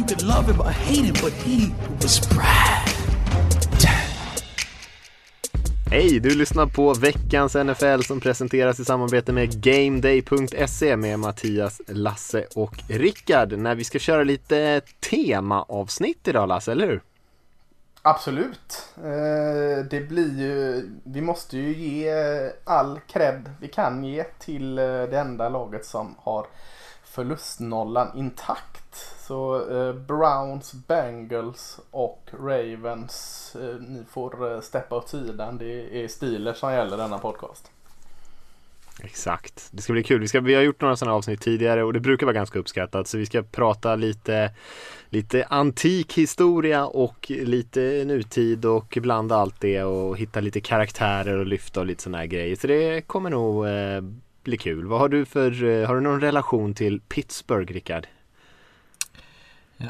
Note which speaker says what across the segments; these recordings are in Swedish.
Speaker 1: You could love him or hate him, but he was Brad.
Speaker 2: Hej, du lyssnar på veckans NFL som presenteras i samarbete med GameDay.se med Mattias, Lasse och Rickard. När vi ska köra lite temaavsnitt idag Lasse, eller hur?
Speaker 3: Absolut. Eh, Det blir ju, vi måste ju ge all cred vi kan ge till eh, det enda laget som har förlustnollan intakt. Så eh, Browns, Bengals och Ravens, eh, ni får eh, steppa åt sidan. Det är Steelers som gäller denna podcast.
Speaker 2: Exakt, det ska bli kul. Vi, ska, vi har gjort några sådana avsnitt tidigare och det brukar vara ganska uppskattat så vi ska prata lite, lite antik historia och lite nutid och blanda allt det och hitta lite karaktärer och lyfta och lite sådana här grejer. Så det kommer nog eh, bli kul. Vad har du för, eh, har du någon relation till Pittsburgh Rickard?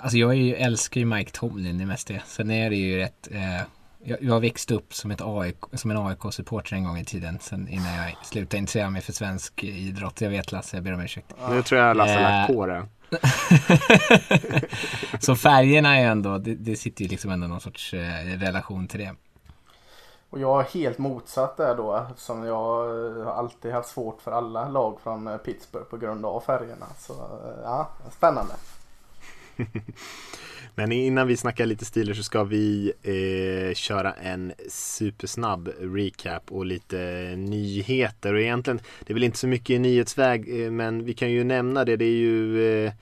Speaker 4: Alltså jag är ju, älskar ju Mike Tomlin det mesta. Sen är det ju rätt eh, jag, jag växte upp som, ett AIK, som en AIK-supporter en gång i tiden. Sen innan jag slutade intressera mig för svensk idrott. Jag vet Lasse, jag ber om ursäkt.
Speaker 2: Nu tror jag Lasse har lagt
Speaker 4: Eh,
Speaker 2: på det.
Speaker 4: Så färgerna är ändå, det, det sitter ju liksom ändå någon sorts eh, relation till det.
Speaker 3: Och jag är helt motsatt där då som jag eh, har alltid haft svårt för alla lag från eh, Pittsburgh på grund av färgerna. Så eh, ja, spännande.
Speaker 2: Men innan vi snackar lite stiler så ska vi eh, köra en supersnabb recap och lite nyheter. Och egentligen, det är väl inte så mycket i nyhetsväg, eh, men vi kan ju nämna det. Det är ju eh,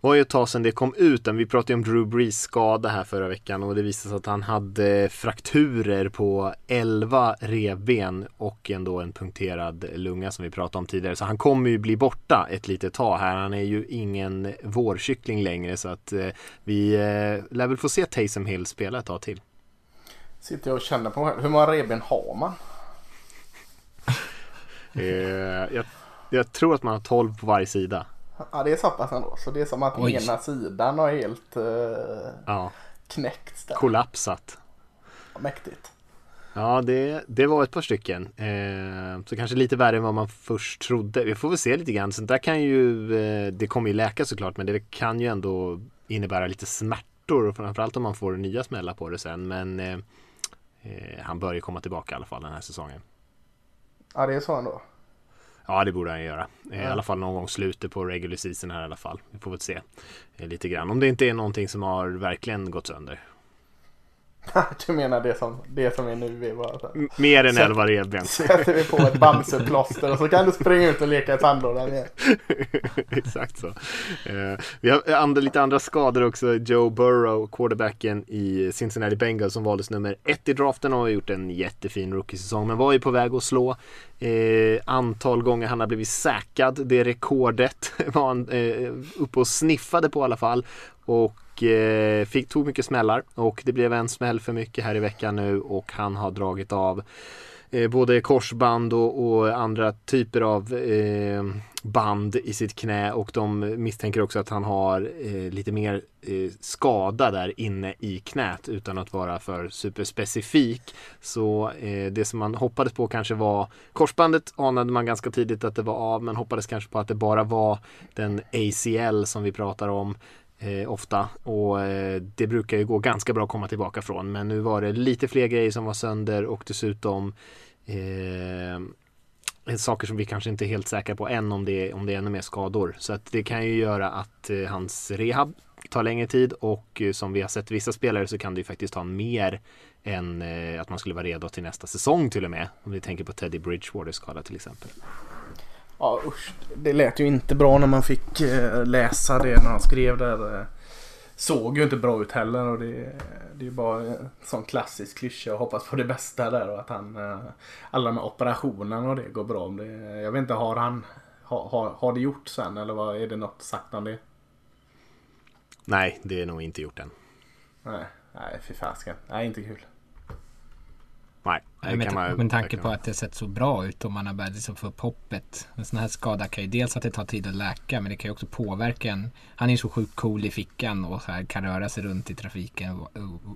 Speaker 2: var ju ett tag sedan det kom ut. Vi pratade ju om Drew Brees skada här förra veckan och det visade sig att han hade frakturer på 11 revben och ändå en punkterad lunga som vi pratade om tidigare. Så han kommer ju bli borta ett litet tag här. Han är ju ingen vårkyckling längre så att eh, vi eh, lär väl få se Taysom Hill spela ett tag till.
Speaker 3: Sitter jag och känner på mig själv. Hur många revben har man?
Speaker 2: Eh, jag, jag tror att man har 12 på varje sida.
Speaker 3: Ja det är så pass ändå. Så det är som att
Speaker 4: Oj.
Speaker 3: ena sidan har helt eh,
Speaker 2: Ja,
Speaker 3: knäckts där.
Speaker 2: kollapsat.
Speaker 3: Mäktigt.
Speaker 2: Ja, det, det var ett par stycken. Eh, så kanske lite värre än vad man först trodde. Vi får väl se lite grann. Sånt där kan ju, eh, det kommer ju läka såklart, men det kan ju ändå innebära lite smärtor. Framförallt om man får nya smällar på det sen. Men eh, eh, han bör ju komma tillbaka i alla fall den här säsongen.
Speaker 3: Ja det är så ändå.
Speaker 2: Ja, det borde han göra. Eh, I alla fall någon gång slutet på regular season här i alla fall. Vi får väl se eh, lite grann. Om det inte är någonting som har verkligen gått sönder.
Speaker 3: du menar det som, det som är nu är bara så här.
Speaker 2: Mer än 11 revben.
Speaker 3: Sätter vi på ett Bamseplåster och så kan du springa ut och leka i sandlådan igen.
Speaker 2: Exakt så. Eh, vi har andra, lite andra skador också. Joe Burrow, quarterbacken i Cincinnati Bengals som valdes nummer ett i draften och har gjort en jättefin rookie-säsong. Men var ju på väg att slå eh, antal gånger han har blivit säkrad. Det rekordet var han eh, uppe och sniffade på i alla fall. Och eh, fick, tog mycket smällar och det blev en smäll för mycket här i veckan nu och han har dragit av eh, både korsband och, och andra typer av eh, band i sitt knä och de misstänker också att han har eh, lite mer eh, skada där inne i knät utan att vara för superspecifik. Så eh, det som man hoppades på kanske var korsbandet anade man ganska tidigt att det var av men hoppades kanske på att det bara var den ACL som vi pratar om eh, ofta och eh, det brukar ju gå ganska bra att komma tillbaka från men nu var det lite fler grejer som var sönder och dessutom eh, saker som vi kanske inte är helt säkra på än om det, om det är ännu mer skador. Så att det kan ju göra att eh, hans rehab tar längre tid och eh, som vi har sett vissa spelare så kan det ju faktiskt ta mer än eh, att man skulle vara redo till nästa säsong till och med. Om vi tänker på Teddy Bridgewater skada till exempel.
Speaker 3: Ja usch. Det lät ju inte bra när man fick eh, läsa det när han skrev där. eh. Såg ju inte bra ut heller och det, det är ju bara en sån klassisk klyscha och hoppas på det bästa där och att han eh, alla de här operationerna och det går bra. Om Det, jag vet inte, har han har, har, har det gjort sen eller vad, är det något sagt om det?
Speaker 2: Nej, det är nog inte gjort än.
Speaker 3: Nej, nej fy fasken. Nej, inte kul.
Speaker 2: Nej,
Speaker 4: med, man, med tanke på att det sett så bra ut och man har börjat liksom få upp hoppet. En sån här skada kan ju dels att det tar tid att läka men det kan ju också påverka en. Han är ju så sjukt cool i fickan och så här kan röra sig runt i trafiken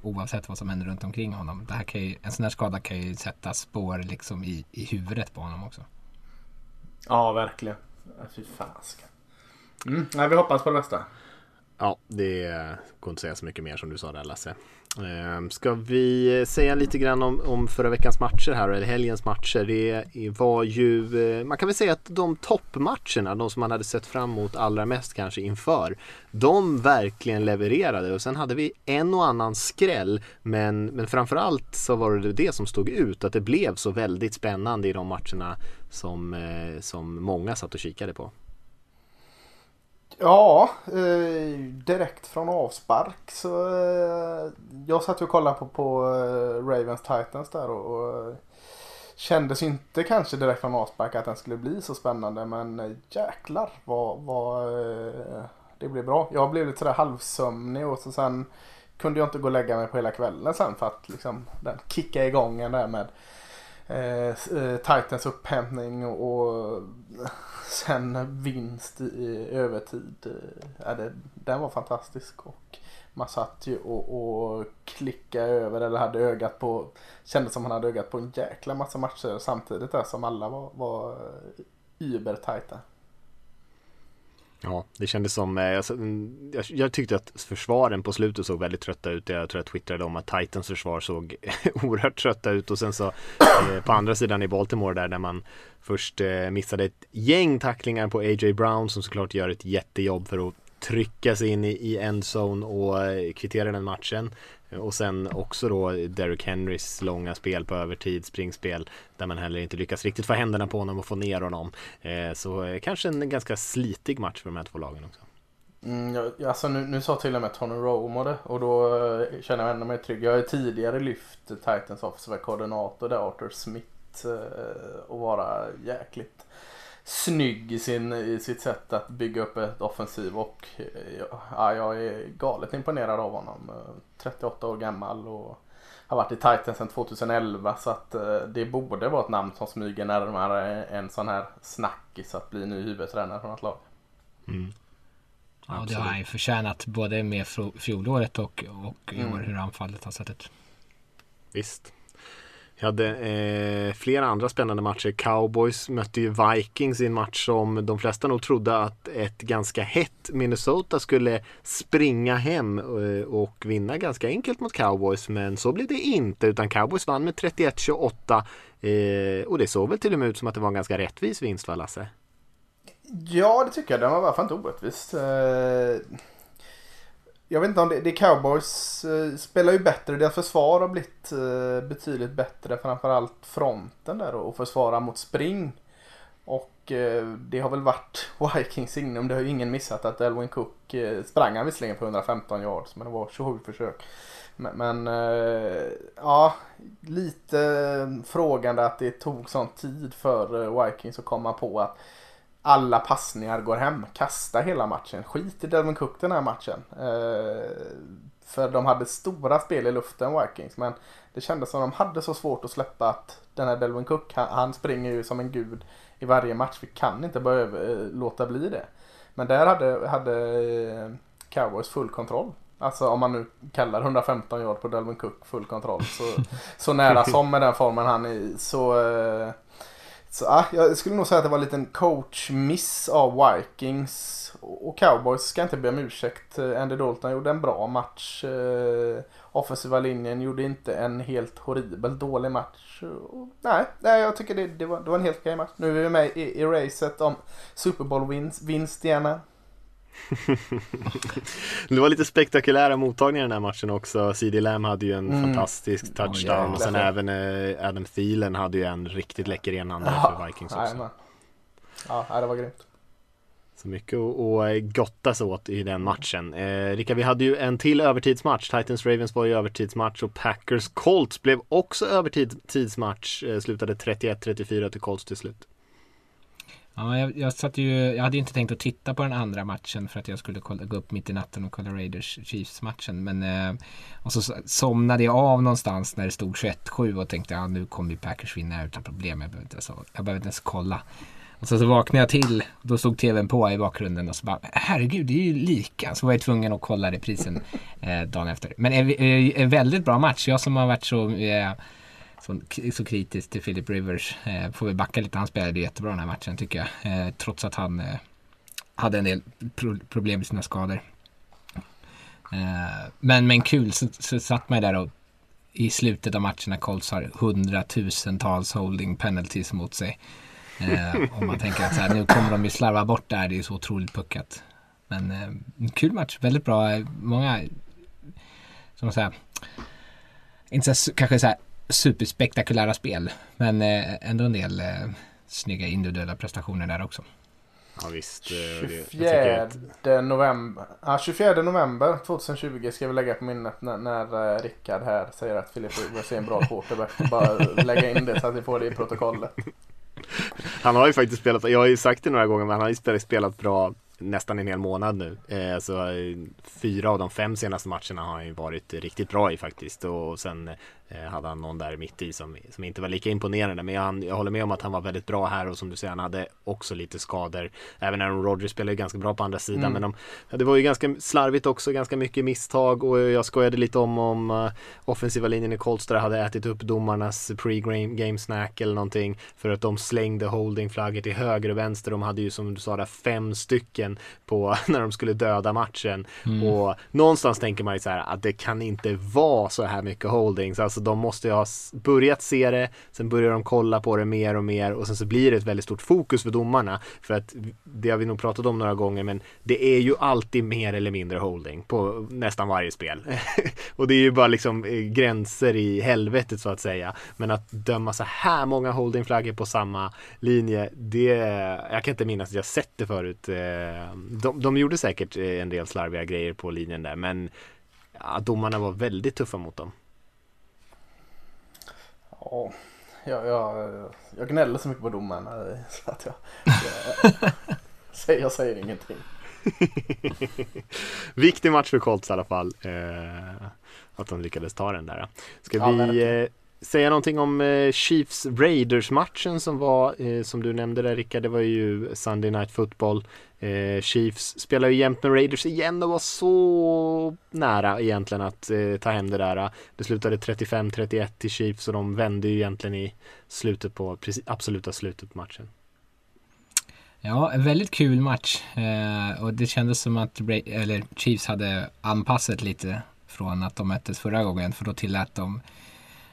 Speaker 4: oavsett vad som händer runt omkring honom. Det här kan ju, en sån här skada kan ju sätta spår liksom i, i huvudet på honom också.
Speaker 3: Ja, verkligen. Fy fasken. Mm, nej, vi hoppas på det bästa.
Speaker 2: Ja, det går inte att säga så mycket mer som du sa där Lasse. Ehm, ska vi säga lite grann om, om förra veckans matcher här, eller helgens matcher. Det var ju, eh, man kan väl säga att de toppmatcherna, de som man hade sett fram emot allra mest kanske inför, de verkligen levererade och sen hade vi en och annan skräll men, men framförallt så var det det som stod ut, att det blev så väldigt spännande i de matcherna som, eh, som många satt och kikade på.
Speaker 3: Ja, eh, direkt från avspark så eh, jag satt och kollade på, på eh, Ravens Titans där och, och eh, kändes inte kanske direkt från avspark att den skulle bli så spännande men eh, jäklar vad, vad eh, det blev bra. Jag blev lite sådär halvsömnig och så sen kunde jag inte gå och lägga mig på hela kvällen sen för att liksom den kicka igång en där med eh, eh Titans upphämtning och, och sen vinst i övertid. Eh, ja, det, den var fantastisk. Och man satt ju och, och klickade över eller hade ögat på, kände som man hade ögat på en jäkla massa matcher samtidigt där som alla var, var eh, übertajta.
Speaker 2: Ja, det kändes som, eh, mm, jag, jag, tyckte att försvaren på slutet såg väldigt trötta ut. Jag tror jag twittrade om att Titans försvar såg oerhört trötta ut och sen så eh, på andra sidan i Baltimore där, där man först eh, missade ett gäng tacklingar på A.J. Brown som såklart gör ett jättejobb för att trycka sig in i, i endzone och kvittera den matchen. Och sen också då Derrick Henrys långa spel på övertid, springspel där man heller inte lyckas riktigt få händerna på honom och få ner honom. Eh, så eh, kanske en ganska slitig match för de här två lagen också.
Speaker 3: Mm, jag, alltså nu, nu sa till och med Tony Romo det och då eh, känner jag mig ännu mer trygg. Jag har ju tidigare lyft Titans offensiva koordinator där Arthur Smith och vara jäkligt snygg i, sin, i sitt sätt att bygga upp ett offensiv och ja, jag är galet imponerad av honom. 38 år gammal och har varit i Titans sedan 2011 så att eh, det borde vara ett namn som smyger närmare en sån här snackis att bli ny huvudtränare för något lag.
Speaker 4: Mm. Ja, det har han ju förtjänat både med fjolåret och, och i år mm. hur anfallet har sett ut.
Speaker 2: Visst. Vi hade eh, flera andra spännande matcher. Cowboys mötte ju Vikings i en match som de flesta nog trodde att ett ganska hett Minnesota skulle springa hem eh, och vinna ganska enkelt mot Cowboys. Men så blev det inte utan Cowboys vann med 31-28 eh, och det såg väl till och med ut som att det var en ganska rättvis vinst va Lasse?
Speaker 3: Ja det tycker jag. Den var i alla fall inte orättvis. Eh jag vet inte om det, det Cowboys eh, spelar ju bättre. Deras försvar har blivit eh, betydligt bättre. Framförallt fronten där och försvara mot spring. Och eh, det har väl varit Vikings signum. Det har ju ingen missat att Elwin Cook eh, sprang han visserligen på 115 yards men det var 27 försök. Men, men eh, ja, lite eh, frågande att det tog sån tid för Vikings att komma på att alla passningar går hem. Kasta hela matchen. Skit i Delvin Cook den här matchen. Eh, för de hade stora spel i luften Vikings. Men det kändes som de hade så svårt att släppa att den här Delvin Cook, han, han springer ju som en gud i varje match. Vi kan inte bara eh, låta bli det. Men där hade, hade eh, Cowboys full kontroll. Alltså om man nu kallar 115 yard på Delvin Cook full kontroll. Så, så nära som med den formen han är i. Så eh, så ah, jag skulle nog säga att det var en liten coachmiss av Vikings. Och Cowboys ska inte be om ursäkt. Eh, Andy Dalton gjorde en bra match. Eh, offensiva linjen gjorde inte en helt horribel dålig match. Och, nej, nej, jag tycker det, det, var, det var en helt okej match. Nu är vi med i, i racet om Super Bowl-vinst igen.
Speaker 2: det var lite spektakulära mottagningar i den här matchen också. CD Lamb hade ju en mm. fantastisk touchdown oh, och sen även eh, Adam Thielen hade ju en riktigt läcker enhandare ja, för Vikings också. Nej,
Speaker 3: ja, det var grymt.
Speaker 2: Så mycket att gottas åt i den matchen. Eh, Rickard, vi hade ju en till övertidsmatch. Titans Ravens var ju övertidsmatch och Packers Colts blev också övertidsmatch. Eh, slutade 31-34 till Colts till slut.
Speaker 4: Ja, jag, jag, satt ju, jag hade ju inte tänkt att titta på den andra matchen för att jag skulle kolla, gå upp mitt i natten och kolla Raiders Chiefs-matchen. Men eh, och så somnade jag av någonstans när det stod 21-7 och tänkte ja nu kommer ju Packers vinna utan problem. Jag behöver inte ens, jag behöver inte ens kolla. Och så, så vaknade jag till, då stod tvn på i bakgrunden och så bara herregud det är ju lika. Så var jag tvungen att kolla reprisen eh, dagen efter. Men eh, en, eh, en väldigt bra match. Jag som har varit så eh, så, så kritisk till Philip Rivers. Eh, får vi backa lite. Han spelade jättebra den här matchen tycker jag. Eh, trots att han eh, hade en del pro problem med sina skador. Eh, men, men kul så, så satt man där och i slutet av matchen när Colts har hundratusentals holding penalties mot sig. Eh, om man tänker att så här, nu kommer de ju slarva bort det här, Det är så otroligt puckat. Men eh, kul match. Väldigt bra. Eh, många, som säga, inte så, här, kanske så här superspektakulära spel. Men eh, ändå en del eh, snygga individuella prestationer där också.
Speaker 2: Ja visst.
Speaker 3: 24 att... november, ah, 24 november 2020 ska vi lägga på minnet när, när Rickard här säger att Filip Rivers är en bra quarterback. Bara lägga in det så att vi får det i protokollet.
Speaker 2: Han har ju faktiskt spelat, jag har ju sagt det några gånger, men han har ju spelat, spelat bra nästan en hel månad nu. Eh, så fyra av de fem senaste matcherna har han ju varit riktigt bra i faktiskt. Och sen eh, hade han någon där mitt i som, som inte var lika imponerande. Men jag, jag håller med om att han var väldigt bra här och som du säger, han hade också lite skador. Även Aaron Rodgers spelade ganska bra på andra sidan. Mm. Men de, det var ju ganska slarvigt också, ganska mycket misstag. Och jag skojade lite om om uh, offensiva linjen i Colts där hade ätit upp domarnas pre-game snack eller någonting. För att de slängde holdingflaggor till höger och vänster. De hade ju som du sa där fem stycken på när de skulle döda matchen. Mm. Och någonstans tänker man ju så här att det kan inte vara så här mycket holdings. Alltså de måste ju ha börjat se det, sen börjar de kolla på det mer och mer och sen så blir det ett väldigt stort fokus för domarna. För att det har vi nog pratat om några gånger men det är ju alltid mer eller mindre holding på nästan varje spel. och det är ju bara liksom eh, gränser i helvetet så att säga. Men att döma så här många holdingflaggor på samma linje, det, jag kan inte minnas att jag sett det förut. Eh, de, de gjorde säkert eh, en del slarviga grejer på linjen där men ja, domarna var väldigt tuffa mot dem.
Speaker 3: Ja, jag, jag, jag gnäller så mycket på domarna så att jag, jag, jag säger ingenting.
Speaker 2: Viktig match för Colts i alla fall. Eh, att de lyckades ta den där. Ska ja, vi säga någonting om eh, Chiefs Raiders matchen som var, eh, som du nämnde där Rickard, det var ju Sunday Night Football. Eh, Chiefs spelar ju jämt med Raiders igen och var så nära egentligen att ta hem det där. Det slutade 35-31 till Chiefs och de vände ju egentligen i slutet på, absoluta slutet på matchen.
Speaker 4: Ja, en väldigt kul match och det kändes som att Chiefs hade anpassat lite från att de möttes förra gången för då tillät de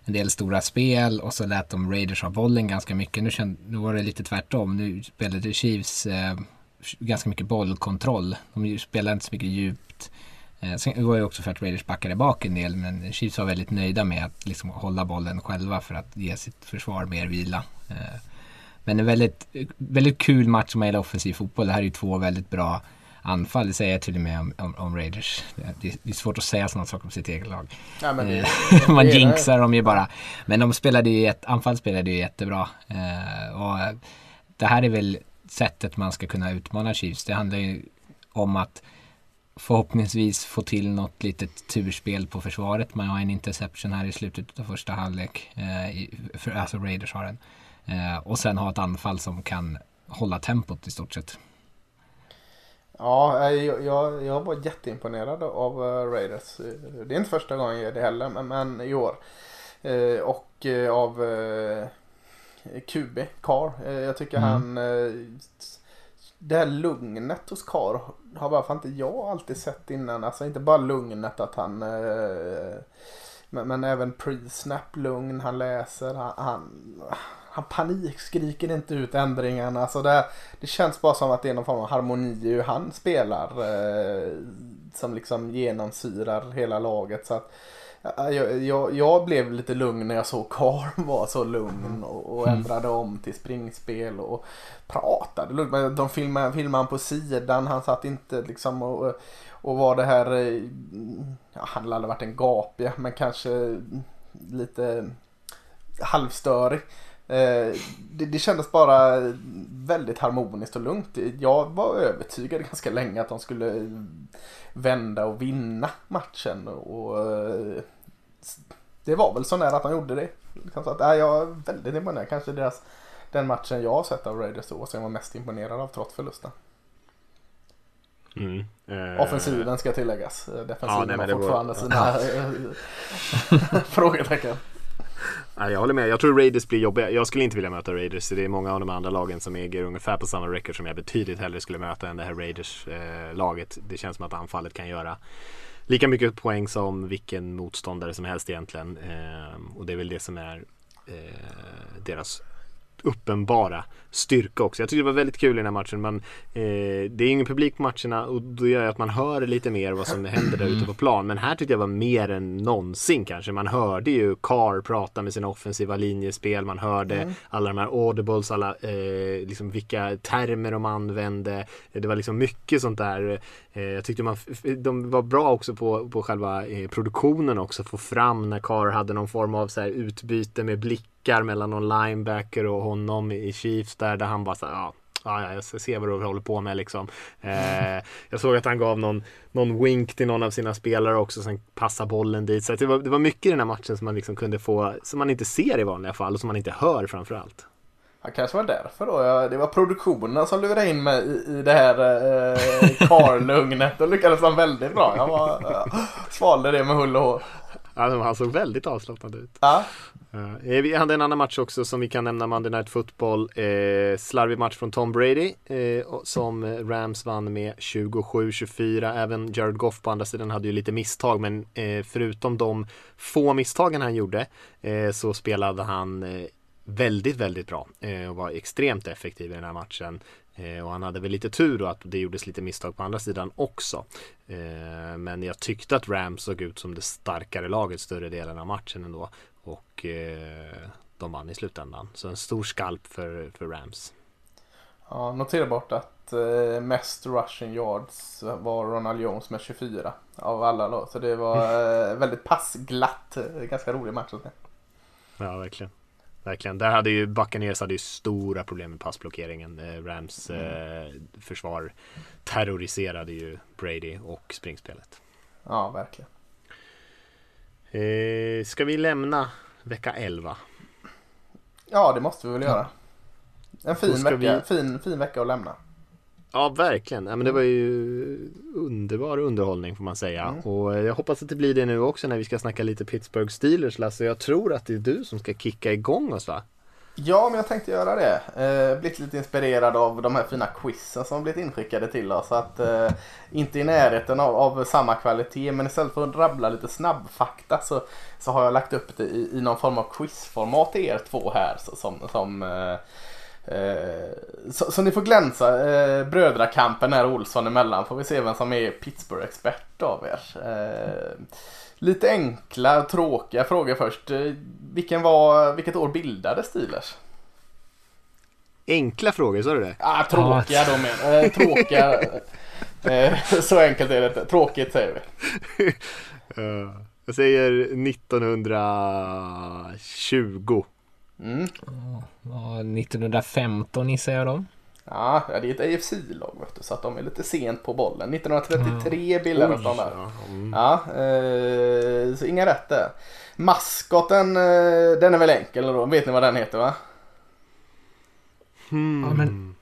Speaker 4: en del stora spel och så lät de Raiders ha bollen ganska mycket. Nu, känd, nu var det lite tvärtom. Nu spelade Chiefs eh, ganska mycket bollkontroll. De spelade inte så mycket djupt. Eh, sen var det också för att Raiders backade bak en del men Chiefs var väldigt nöjda med att liksom hålla bollen själva för att ge sitt försvar mer vila. Eh, men en väldigt, väldigt kul match som gäller offensiv fotboll. Det här är ju två väldigt bra anfall. Det säger jag till och med om, om, om Raiders. Det, det, är svårt att säga sådana saker om sitt eget lag. Ja, det, eh, Man jinxar dem ju bara. Men de spelade ju, ett, anfall spelade ju jättebra. Eh, och det här är väl sättet man ska kunna utmana Chiefs. Det handlar ju om att förhoppningsvis få till något litet turspel på försvaret. Man har en interception här i slutet av första halvlek. Eh, för, alltså Raiders har den. Eh, och sen ha ett anfall som kan hålla tempot i stort sett.
Speaker 3: Ja, jag, jag, jag var jätteimponerad av uh, Raiders. Det är inte första gången jag gör det heller, men, men i år. Och av QB, Carr. jag tycker mm. han... det här lugnet hos Carr har varför inte jag alltid sett innan. Alltså inte bara lugnet att han... men, men även pre-snap lugn, han läser, han, han han panikskriker inte ut ändringarna. Alltså det, det känns bara som att det är någon form av harmoni i hur han spelar. Eh, som liksom genomsyrar hela laget. Så att, jag, jag, jag, blev lite lugn när jag såg Karl var så lugn och, och mm. ändrade om till springspel och pratade lugnt. De filmade, filmade han på sidan. Han satt inte liksom och, och var det här, eh, ja, han hade varit en gapig men kanske lite halvstörig. Eh, det, det kändes bara väldigt harmoniskt och lugnt. Jag var övertygad ganska länge att de skulle vända och vinna matchen. Och eh, det var väl så nära att de gjorde det. Liksom så att, nej, jag är väldigt imponerad. Kanske deras, den matchen jag har sett av Raiders då som jag var mest imponerad av trots förlusten.
Speaker 2: Mm. Eh,
Speaker 3: Offensiven ska tilläggas. Defensiven
Speaker 2: Ja, nej,
Speaker 3: har
Speaker 2: det var-
Speaker 3: fortfarande sina frågetecken.
Speaker 2: Nej, jag håller med. Jag tror Raiders blir jobbiga. Jag skulle inte vilja möta Raiders. Det är många av de andra lagen som äger ungefär på samma record som jag betydligt hellre skulle möta än det här Raiders-laget. Eh, det känns som att anfallet kan göra lika mycket poäng som vilken motståndare som helst egentligen. Eh, och det är väl det som är eh, deras uppenbara styrka också. Jag tycker det var väldigt kul i den här matchen. Men, eh, det är ingen publik på matcherna och då gör att man hör lite mer vad som händer där ute på plan. Men här tyckte jag var mer än någonsin kanske. Man hörde ju Carr prata med sina offensiva linjespel. Man hörde alla de här audibles, alla eh, liksom vilka termer de använde. Det var liksom mycket sånt där. Eh, jag tyckte man, de var bra också på, på själva eh, produktionen också. Få fram när Carr hade någon form av så här utbyte med blickar mellan någon linebacker och honom i Chiefs där, där han bara så här, ja, ja, ja, jag ser vad du håller på med liksom. Eh, jag såg att han gav någon, någon wink till någon av sina spelare också, sen passa bollen dit. Så det, var, det var mycket i den här matchen som man liksom kunde få, som man inte ser i vanliga fall och som man inte hör framförallt.
Speaker 3: Ja, kanske var därför då. Ja, det var produktionen som lurade in mig i, i det här eh, karlugnet. Då lyckades han väldigt bra. Jag var, ja, svalde det med hull och hår.
Speaker 2: Ja, han såg väldigt avslappnad ut.
Speaker 3: Ja,
Speaker 2: Eh, vi hade en annan match också som vi kan nämna, Monday Night Football. Eh, slarvig match från Tom Brady eh, som Rams vann med 27-24. Även Jared Goff på andra sidan hade ju lite misstag men eh, förutom de få misstagen han gjorde eh, så spelade han eh, väldigt, väldigt bra eh, och var extremt effektiv i den här matchen. Eh, och han hade väl lite tur då att det gjordes lite misstag på andra sidan också. Eh, men jag tyckte att Rams såg ut som det starkare laget större delen av matchen ändå. Och eh, de vann i slutändan. Så en stor skalp för, för Rams.
Speaker 3: ja notera bort att eh, mest rushing yards var Ronald Jones med 24 av alla lag. Så det var eh, väldigt passglatt. Ganska rolig match att se.
Speaker 2: Ja, verkligen. Verkligen. Där hade ju Buccaneers hade ju stora problem med passblockeringen. Eh, Rams eh, försvar terroriserade ju Brady och springspelet.
Speaker 3: Ja, verkligen.
Speaker 2: Eh, ska vi lämna vecka 11?
Speaker 3: Ja, det måste vi väl göra. En fin vecka,
Speaker 2: vi-
Speaker 3: fin, fin vecka att lämna.
Speaker 2: Ja, verkligen. Ja, men det var ju underbar underhållning får man säga. Och eh, jag hoppas att det blir det nu också när vi ska snacka lite Pittsburgh Steelers, Lasse. Jag tror att det är du som ska kicka igång oss va?
Speaker 3: Ja, men jag tänkte göra det. Eh, blivit lite inspirerad av de här fina quizen som blivit inskickade till oss. Så att, eh, inte i närheten av, av samma kvalitet, men istället för att rabbla lite snabbfakta så, så har jag lagt upp det i, i någon form av quizformat till er två här. Så, som, som, eh, så, så ni får glänsa eh, brödrakampen här Olsson emellan. Får vi se vem som är Pittsburgh-expert av er. Eh, Lite enkla, tråkiga frågor först. Eh, Vilken var, vilket år bildades Steelers?
Speaker 2: Enkla frågor, sa du det?
Speaker 3: Ah, tråkiga då men. Eh, tråkiga. Eh, så enkelt är det inte. Tråkigt säger vi.
Speaker 2: Eh, jag säger 1920.
Speaker 3: Mm.
Speaker 4: Ja, 1915 gissar jag då.
Speaker 3: Ja, det är ett AFC-lag så att de är lite sent på bollen. 1933 bildades de där.
Speaker 2: Ja, mm.
Speaker 3: Ja, eh, så inga rätt där. Maskoten, eh, den är väl enkel då? Vet ni vad den heter va?
Speaker 2: Hmm.
Speaker 4: Ja, men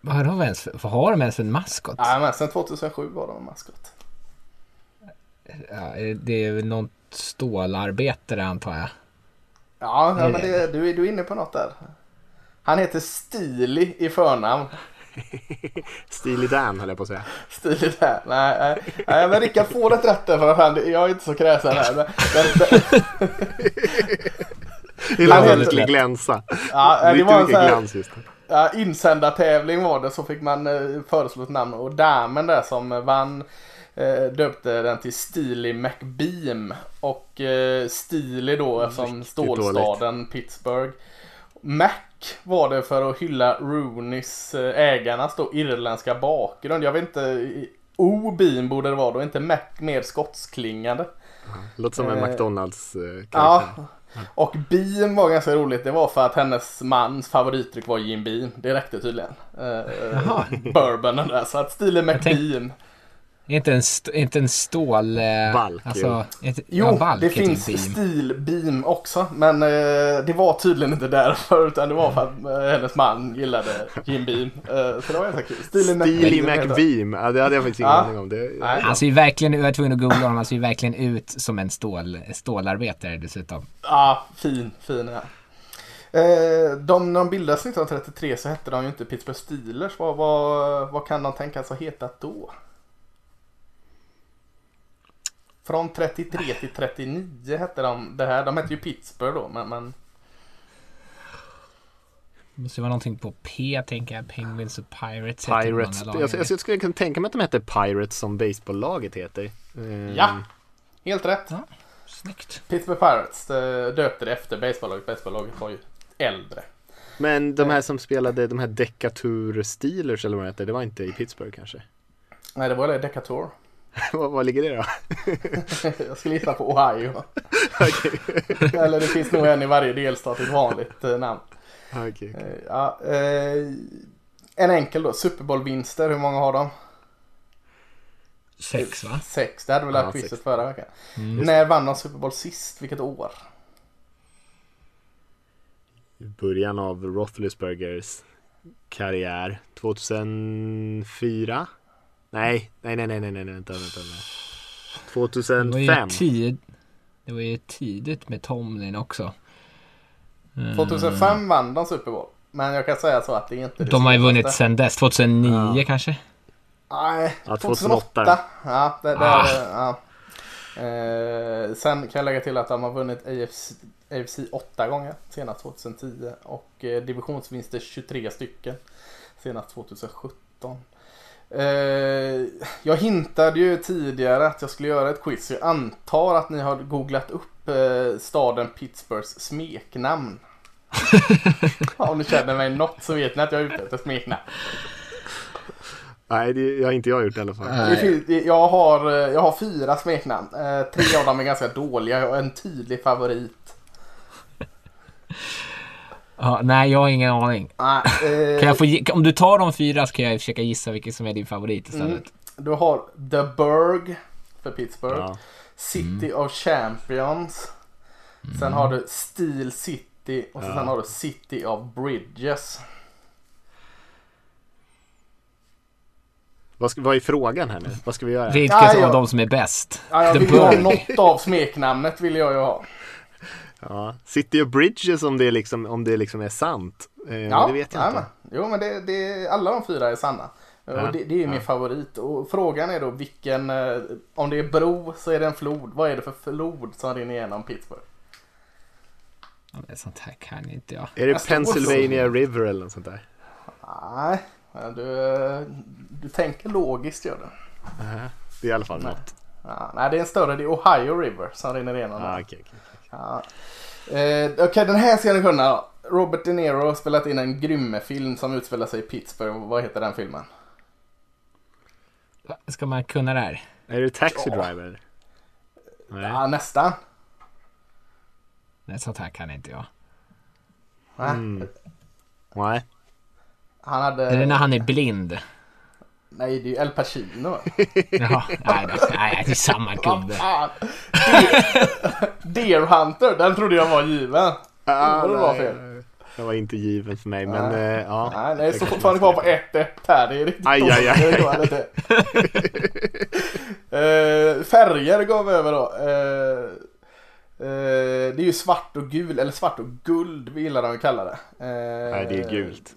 Speaker 4: vad har de ens för, vad har de ens en maskot?
Speaker 3: Ja, men sen 2007 var de en maskot.
Speaker 4: Ja, det är väl något stålarbetare antar jag.
Speaker 3: Ja, ja men
Speaker 4: det-
Speaker 3: det, du, är- du är inne på något där. Han heter Stili i förnamn.
Speaker 2: Steely Dan höll jag på att säga.
Speaker 3: Stili där. Nej, nej, nej, men Rickard får ett rätt där för fan. Jag är inte så kräsen här. Men, men,
Speaker 2: Det
Speaker 3: Han heter-
Speaker 2: det skulle glänsa.
Speaker 3: ja, det
Speaker 2: Riktigt
Speaker 3: var en sån här,
Speaker 2: glans just det.
Speaker 3: ja, insändartävling var det så fick man eh, föreslå ett namn och damen där som vann döpte den till Steely McBeam och eh, Steely då som
Speaker 2: Riktigt
Speaker 3: stålstaden Pittsburgh. Mac var det för att hylla Rooneys eh, ägarnas då irländska bakgrund. Jag vet inte, O-beam borde det vara då, inte Mac mer skottsklingande.
Speaker 2: Låter som en
Speaker 3: Eh,
Speaker 2: McDonalds eh,
Speaker 3: Ja,
Speaker 2: karaktär.
Speaker 3: Och Beam var ganska roligt. Det var för att hennes mans favoritdryck var Jim Beam. Det räckte tydligen. Uh, bourbonen där. Så att stilen McBeam.
Speaker 4: Inte en, st- inte en stål... Eh,
Speaker 2: Balk,
Speaker 4: alltså, ett,
Speaker 3: Jo,
Speaker 4: ja, balk
Speaker 3: det
Speaker 4: heter
Speaker 3: finns
Speaker 4: beam.
Speaker 3: stil beam också. Men eh, det var tydligen inte därför. Utan det var för att eh, hennes man gillade Jim Beam. Eh, så det var ganska kul.
Speaker 2: Steely
Speaker 3: McBeam
Speaker 2: ja, det hade jag faktiskt ingen aning om. Det,
Speaker 3: Nej.
Speaker 4: Han ser ju verkligen, jag var tvungen att googla honom, han ser ju verkligen ut som en stål, stålarbetare dessutom.
Speaker 3: Ja, fin, fin ja. Eh, de, när de bildades 1933 så hette de ju inte Pittsburgh Steelers. Vad, vad, vad kan de tänkas ha hetat då? Från 33 till 39 hette de det här. De hette ju Pittsburgh då, men, men
Speaker 4: Det måste vara någonting på P, tänker jag. Penguins och Pirates.
Speaker 2: Pirates, jag,
Speaker 4: lagen.
Speaker 2: jag skulle kunna tänka mig att de hette Pirates som baseballlaget heter. Eh,
Speaker 3: ja, helt rätt.
Speaker 4: Ja, snyggt.
Speaker 3: Pittsburgh Pirates eh, döpte det efter baseballaget. Baseballaget var ju äldre.
Speaker 2: Men de här som spelade, de här Decatur Steelers eller vad det heter, det var inte i Pittsburgh kanske?
Speaker 3: Nej, det var det Decatur.
Speaker 2: Vad vad ligger det då?
Speaker 3: Jag skulle gissa på Ohio. Eller det finns nog en i varje delstat, ett vanligt eh, namn.
Speaker 2: Okej, okej.
Speaker 3: Eh, Ja, eh, en enkel då. Super Bowl-vinster, hur många har de?
Speaker 4: Sex va?
Speaker 3: Sex. Det hade vi
Speaker 2: Ja,
Speaker 3: lärt quizet
Speaker 2: sex.
Speaker 3: förra veckan. När vann de Super Bowl sist? Vilket år?
Speaker 2: I början av Roethlisbergers karriär. 2004? Nej, nej, nej, nej, nej, nej, vänta, vänta. vänta.
Speaker 4: Det var ju
Speaker 2: 2005?
Speaker 4: tid, Det var ju tidigt med Tomlin också. Mm.
Speaker 3: 2005 vann de Super Bowl. Men jag kan säga så att det är inte det
Speaker 4: De har ju vunnit sen dess. 2009 kanske?
Speaker 3: Nej,
Speaker 2: Ja,
Speaker 3: 2008.
Speaker 2: 2008.
Speaker 3: Ja, det, det,
Speaker 4: Ah.
Speaker 3: ja. Eh, sen kan jag lägga till att de har vunnit AFC, AFC 8 gånger. Senast 2010. Och eh, divisionsvinster 23 stycken. Senast 2017. Eh, jag hintade ju tidigare att jag skulle göra ett quiz. Jag antar att ni har googlat upp eh, staden Pittsburghs smeknamn. Ja, Om ni känner mig något så vet ni att jag är ute efter smeknamn.
Speaker 2: Nej, det har inte jag gjort i alla fall.
Speaker 3: Jag, har, eh, jag har fyra smeknamn. Eh, tre av dem är ganska dåliga. Jag har en tydlig favorit.
Speaker 4: Ja, nej, jag har ingen aning.
Speaker 3: Ah, eh,
Speaker 4: Kan jag få, om du tar de fyra så kan jag försöka gissa vilken som är din favorit istället.
Speaker 3: Mm. Du har The Burg för Pittsburgh.
Speaker 2: Ja.
Speaker 3: City of Champions. Sen har du Steel City och sen har du City of Bridges.
Speaker 2: Vad, ska, vad är frågan här nu? Vad ska vi göra?
Speaker 4: Vilket
Speaker 3: Ja, ja.
Speaker 4: av dem som är bäst?
Speaker 3: Ja, jag
Speaker 4: The
Speaker 3: vill ju ha
Speaker 4: Burg.
Speaker 3: något av smeknamnet vill jag ju ha.
Speaker 2: Ja. City of Bridges om det liksom, om det liksom är sant. Eh,
Speaker 3: Ja,
Speaker 2: det vet jag
Speaker 3: nej,
Speaker 2: inte.
Speaker 3: men. Jo men det, det, alla de fyra är sanna.
Speaker 2: Ja,
Speaker 3: Och det, det är ju min favorit. Och frågan är då vilken, eh, om det är bro så är det en flod. Vad är det för flod som rinner igenom Pittsburgh?
Speaker 4: Ja, men sånt här kan inte jag.
Speaker 2: Är det
Speaker 3: Jag
Speaker 2: Pennsylvania River eller något sånt där?
Speaker 3: Nej, du, du tänker logiskt gör du.
Speaker 2: Det är i alla fall något.
Speaker 3: Ja, nej, det är en större, det är Ohio River som rinner igenom.
Speaker 2: Ah, okej, okej.
Speaker 3: Ja. Eh, Okej, den här ska ni kunna. Robert De Niro har spelat in en Grymme-film som utspelar sig i Pittsburgh. Vad heter den filmen?
Speaker 4: Ska man kunna det här?
Speaker 2: Är det Taxi Driver? Nej.
Speaker 3: Ja, nästan.
Speaker 4: Nej, sånt här kan inte jag.
Speaker 3: Nej.
Speaker 2: Mm. Nej.
Speaker 3: Han hade...
Speaker 4: Är det när han är blind?
Speaker 3: Nej, det är ju El Pacino.
Speaker 4: Jaha, nej, det, nej, det är samma gubbe.
Speaker 3: Deer, Hunter, den trodde jag var given.
Speaker 2: Ah,
Speaker 3: det var
Speaker 2: nej.
Speaker 3: fel.
Speaker 2: Det var inte given för mig, men
Speaker 3: Nej.
Speaker 2: eh, ja.
Speaker 3: Nej, nej, så fortfarande kvar på 1-1 här. Det är riktigt
Speaker 2: Aj,
Speaker 3: dåligt.
Speaker 2: aj, aj.
Speaker 3: Det går inte. Eh, färger gav vi över då. Eh, eh, det är ju svart och gul, eller svart och guld vi gillar att kalla det.
Speaker 2: Nej, det är gult.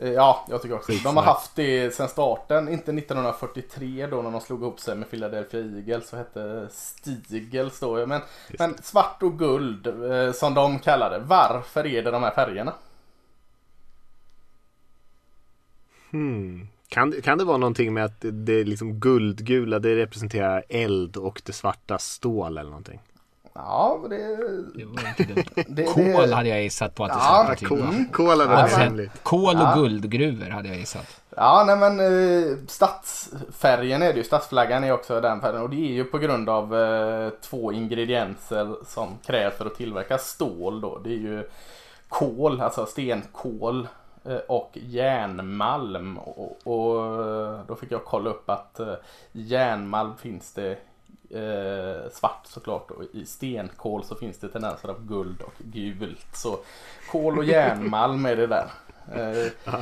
Speaker 3: Eh, Ja, jag tycker också. De har haft det sedan starten. Inte 1943 då när de slog ihop sig med Philadelphia Eagles så hette Stigels då. Men, men svart och guld eh, som de kallar det. Varför är det de här färgerna?
Speaker 2: Hmm. Kan, kan det vara någonting med att det, det är liksom guldgula, det representerar eld och det svarta stål eller någonting?
Speaker 3: Ja, det...
Speaker 4: Det var inte dumt.
Speaker 3: det,
Speaker 4: Kol hade jag gissat på att det
Speaker 3: Ja,
Speaker 4: skulle
Speaker 2: Kol,
Speaker 4: vara.
Speaker 2: kol hade varit.
Speaker 4: Kol och
Speaker 3: Ja.
Speaker 4: guldgruvor hade jag gissat.
Speaker 3: Ja, nej men eh, stadsfärgen är det ju. Stadsflaggan är också den färgen och det är ju på grund av eh, två ingredienser som krävs för att tillverka stål då. Det är ju kol, alltså stenkol eh, och järnmalm. Och, och eh, då fick jag kolla upp att eh, järnmalm finns det eh, svart såklart och i stenkol så finns det tendenser av guld och gult. Så kol och järnmalm är det där. Eh,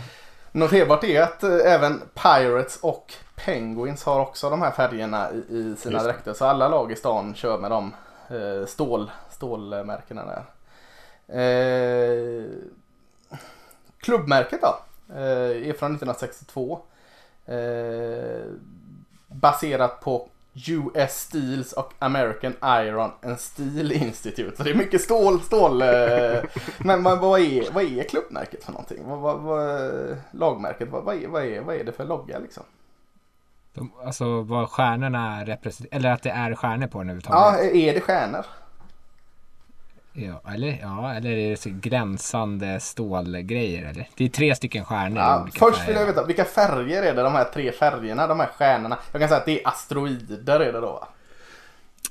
Speaker 3: Noterbart är att eh, även Pirates och Penguins har också de här färgerna i, i sina dräkter. Så alla lag i stan kör med de eh, stål, stålmärkena där. Eh, klubbmärket då eh, är från 1962. Eh, baserat på US Steels och American Iron and Steel Institute. Så det är mycket stål, stål. Eh, men vad, är, vad är klubbmärket för någonting? Vad, vad, vad, lagmärket, vad, vad, är, vad, är, vad är det för logga liksom?
Speaker 4: De, alltså vad stjärnorna representerar, eller att det är stjärnor på den
Speaker 3: Ja,
Speaker 4: överhuvudtaget.
Speaker 3: är det stjärnor?
Speaker 4: Ja, eller, ja, eller är det så gränsande stålgrejer eller? Det är tre stycken stjärnor
Speaker 3: Ja, först vill jag veta, vilka färger är det de här tre färgerna, de här stjärnorna? Jag kan säga att det är asteroider är det då va?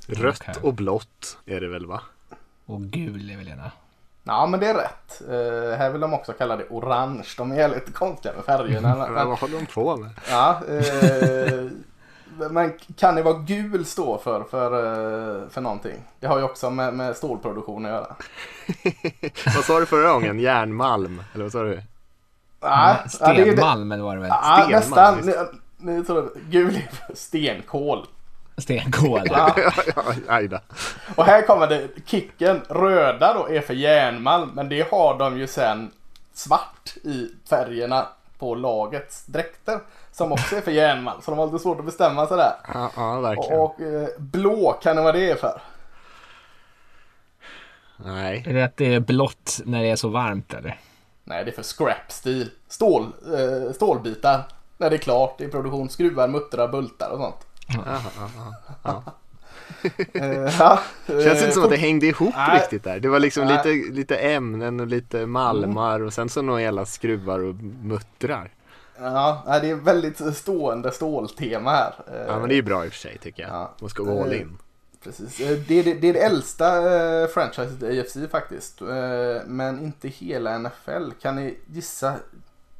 Speaker 2: Rött
Speaker 4: Okej.
Speaker 2: och blått är det väl va?
Speaker 4: Och gul är väl ena.
Speaker 3: Ja men det är rätt. Eh, här vill de också kalla det orange. De är lite konstiga med färgerna.
Speaker 2: Men, vad håller de på med?
Speaker 3: ja, eh, men kan det vara gul stå för, för, eh, för någonting? Det har ju också med, med stålproduktion att göra.
Speaker 2: vad sa du förra gången? Järnmalm? Eller vad sa du?
Speaker 3: Ja, det är det-
Speaker 4: Stenmalmen var det väl?
Speaker 3: Ja,
Speaker 2: Stenmalm,
Speaker 3: nästan. Nu, nu tror jag, gul är för stenkol.
Speaker 4: Stenkol.
Speaker 3: Ja.
Speaker 2: ja.
Speaker 3: Och här kommer det kicken. Röda då är för järnmalm. Men det har de ju sen svart i färgerna på lagets dräkter. Som också är för järnmalm. Så de har lite svårt att bestämma sig där.
Speaker 2: Ja, ja verkligen.
Speaker 3: Och, och eh, blå, kan det vara det är för?
Speaker 2: Nej.
Speaker 4: Är det att det är blått när det är så varmt eller?
Speaker 3: Nej, det är för scrap steel. Stål, eh, stålbitar. När det är klart i produktion. Skruvar, muttrar, bultar och sånt.
Speaker 2: Aha, aha, ja.
Speaker 3: Eh, ja,
Speaker 2: Känns
Speaker 3: eh,
Speaker 2: inte som att det hängde ihop
Speaker 3: nej.
Speaker 2: riktigt där. Det var liksom
Speaker 3: Nej.
Speaker 2: lite, lite ämnen och lite malmar och sen så några hela skruvar och muttrar.
Speaker 3: Ja, det är väldigt stående ståltema här. Eh,
Speaker 2: Ja men det är ju bra i och för sig tycker jag.
Speaker 3: Ja.
Speaker 2: Man ska gå all in.
Speaker 3: Precis. Eh, Det är det, det, är det äldsta eh, franchiset i AFC faktiskt. Eh, men inte hela NFL. Kan ni gissa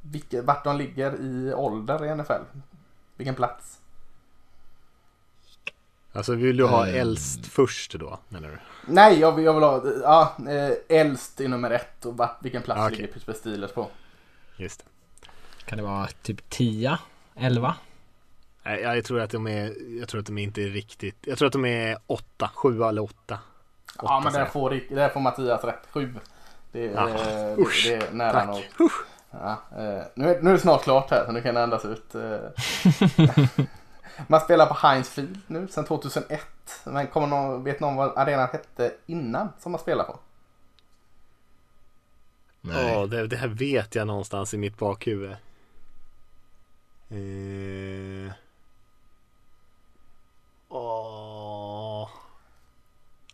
Speaker 3: vilka, vart de ligger i ålder i NFL? Vilken plats?
Speaker 2: Alltså vill du ha
Speaker 4: Ehm.
Speaker 2: äldst först då menar du?
Speaker 3: Nej, jag vill, jag vill ha ja, eh, äldst är nummer ett och vart, vilken plats
Speaker 2: Ah, okej.
Speaker 3: ligger Pittsburgh Steelers på?
Speaker 2: Just det.
Speaker 4: Kan det vara typ 10? 11?
Speaker 2: Nej, jag tror att de är, jag tror att de inte är riktigt, jag tror att de är åtta, sju eller åtta.
Speaker 3: Ja,
Speaker 2: Åtta,
Speaker 3: men där får, där får Mattias rätt. Sju. Det, är-
Speaker 2: Ah,
Speaker 3: det, det är nära
Speaker 2: tack.
Speaker 3: nog. Ja, eh, nu, är, nu är det snart klart här så nu kan det andas ut. eh. Man spelar på Heinz Field nu sedan 2001. Men kommer någon, vet någon vad arenan hette innan som man spelar på?
Speaker 2: Ja, det, det här vet jag någonstans i mitt bakhuvud. Eh... Åh.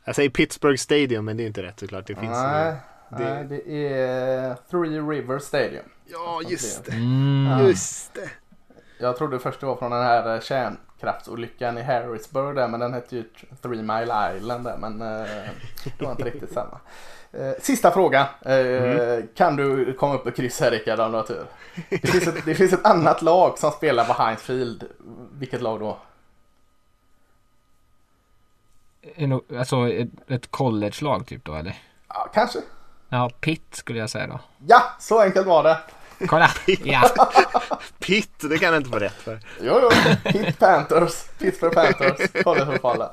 Speaker 2: Jag säger Pittsburgh Stadium men det är inte rätt såklart. Det finns
Speaker 3: nej,
Speaker 2: det-
Speaker 3: nej, det är Three River Stadium.
Speaker 2: Ja, just det.
Speaker 4: Mm.
Speaker 2: Just det.
Speaker 3: Jag trodde först det var från den här eh, kärnkraftsolyckan i Harrisburg där men den hette ju Three Mile Island där men eh, det var inte riktigt samma. Eh, Sista frågan. Eh, Kan du komma upp och kryssa här Rickard om du har tur? Det finns, ett, det finns ett annat lag som spelar på Heinz Field. Vilket lag då?
Speaker 4: Alltså ett, ett college-lag typ då eller?
Speaker 3: Ja, kanske.
Speaker 4: Ja, Pitt skulle jag säga då.
Speaker 3: Ja, så enkelt var det.
Speaker 4: Kolla! Ja!
Speaker 2: Pitt, det kan jag inte få rätt för.
Speaker 3: Jo, jo. Pitt Panthers. Pittsburgh Panthers. Collegefotbollen.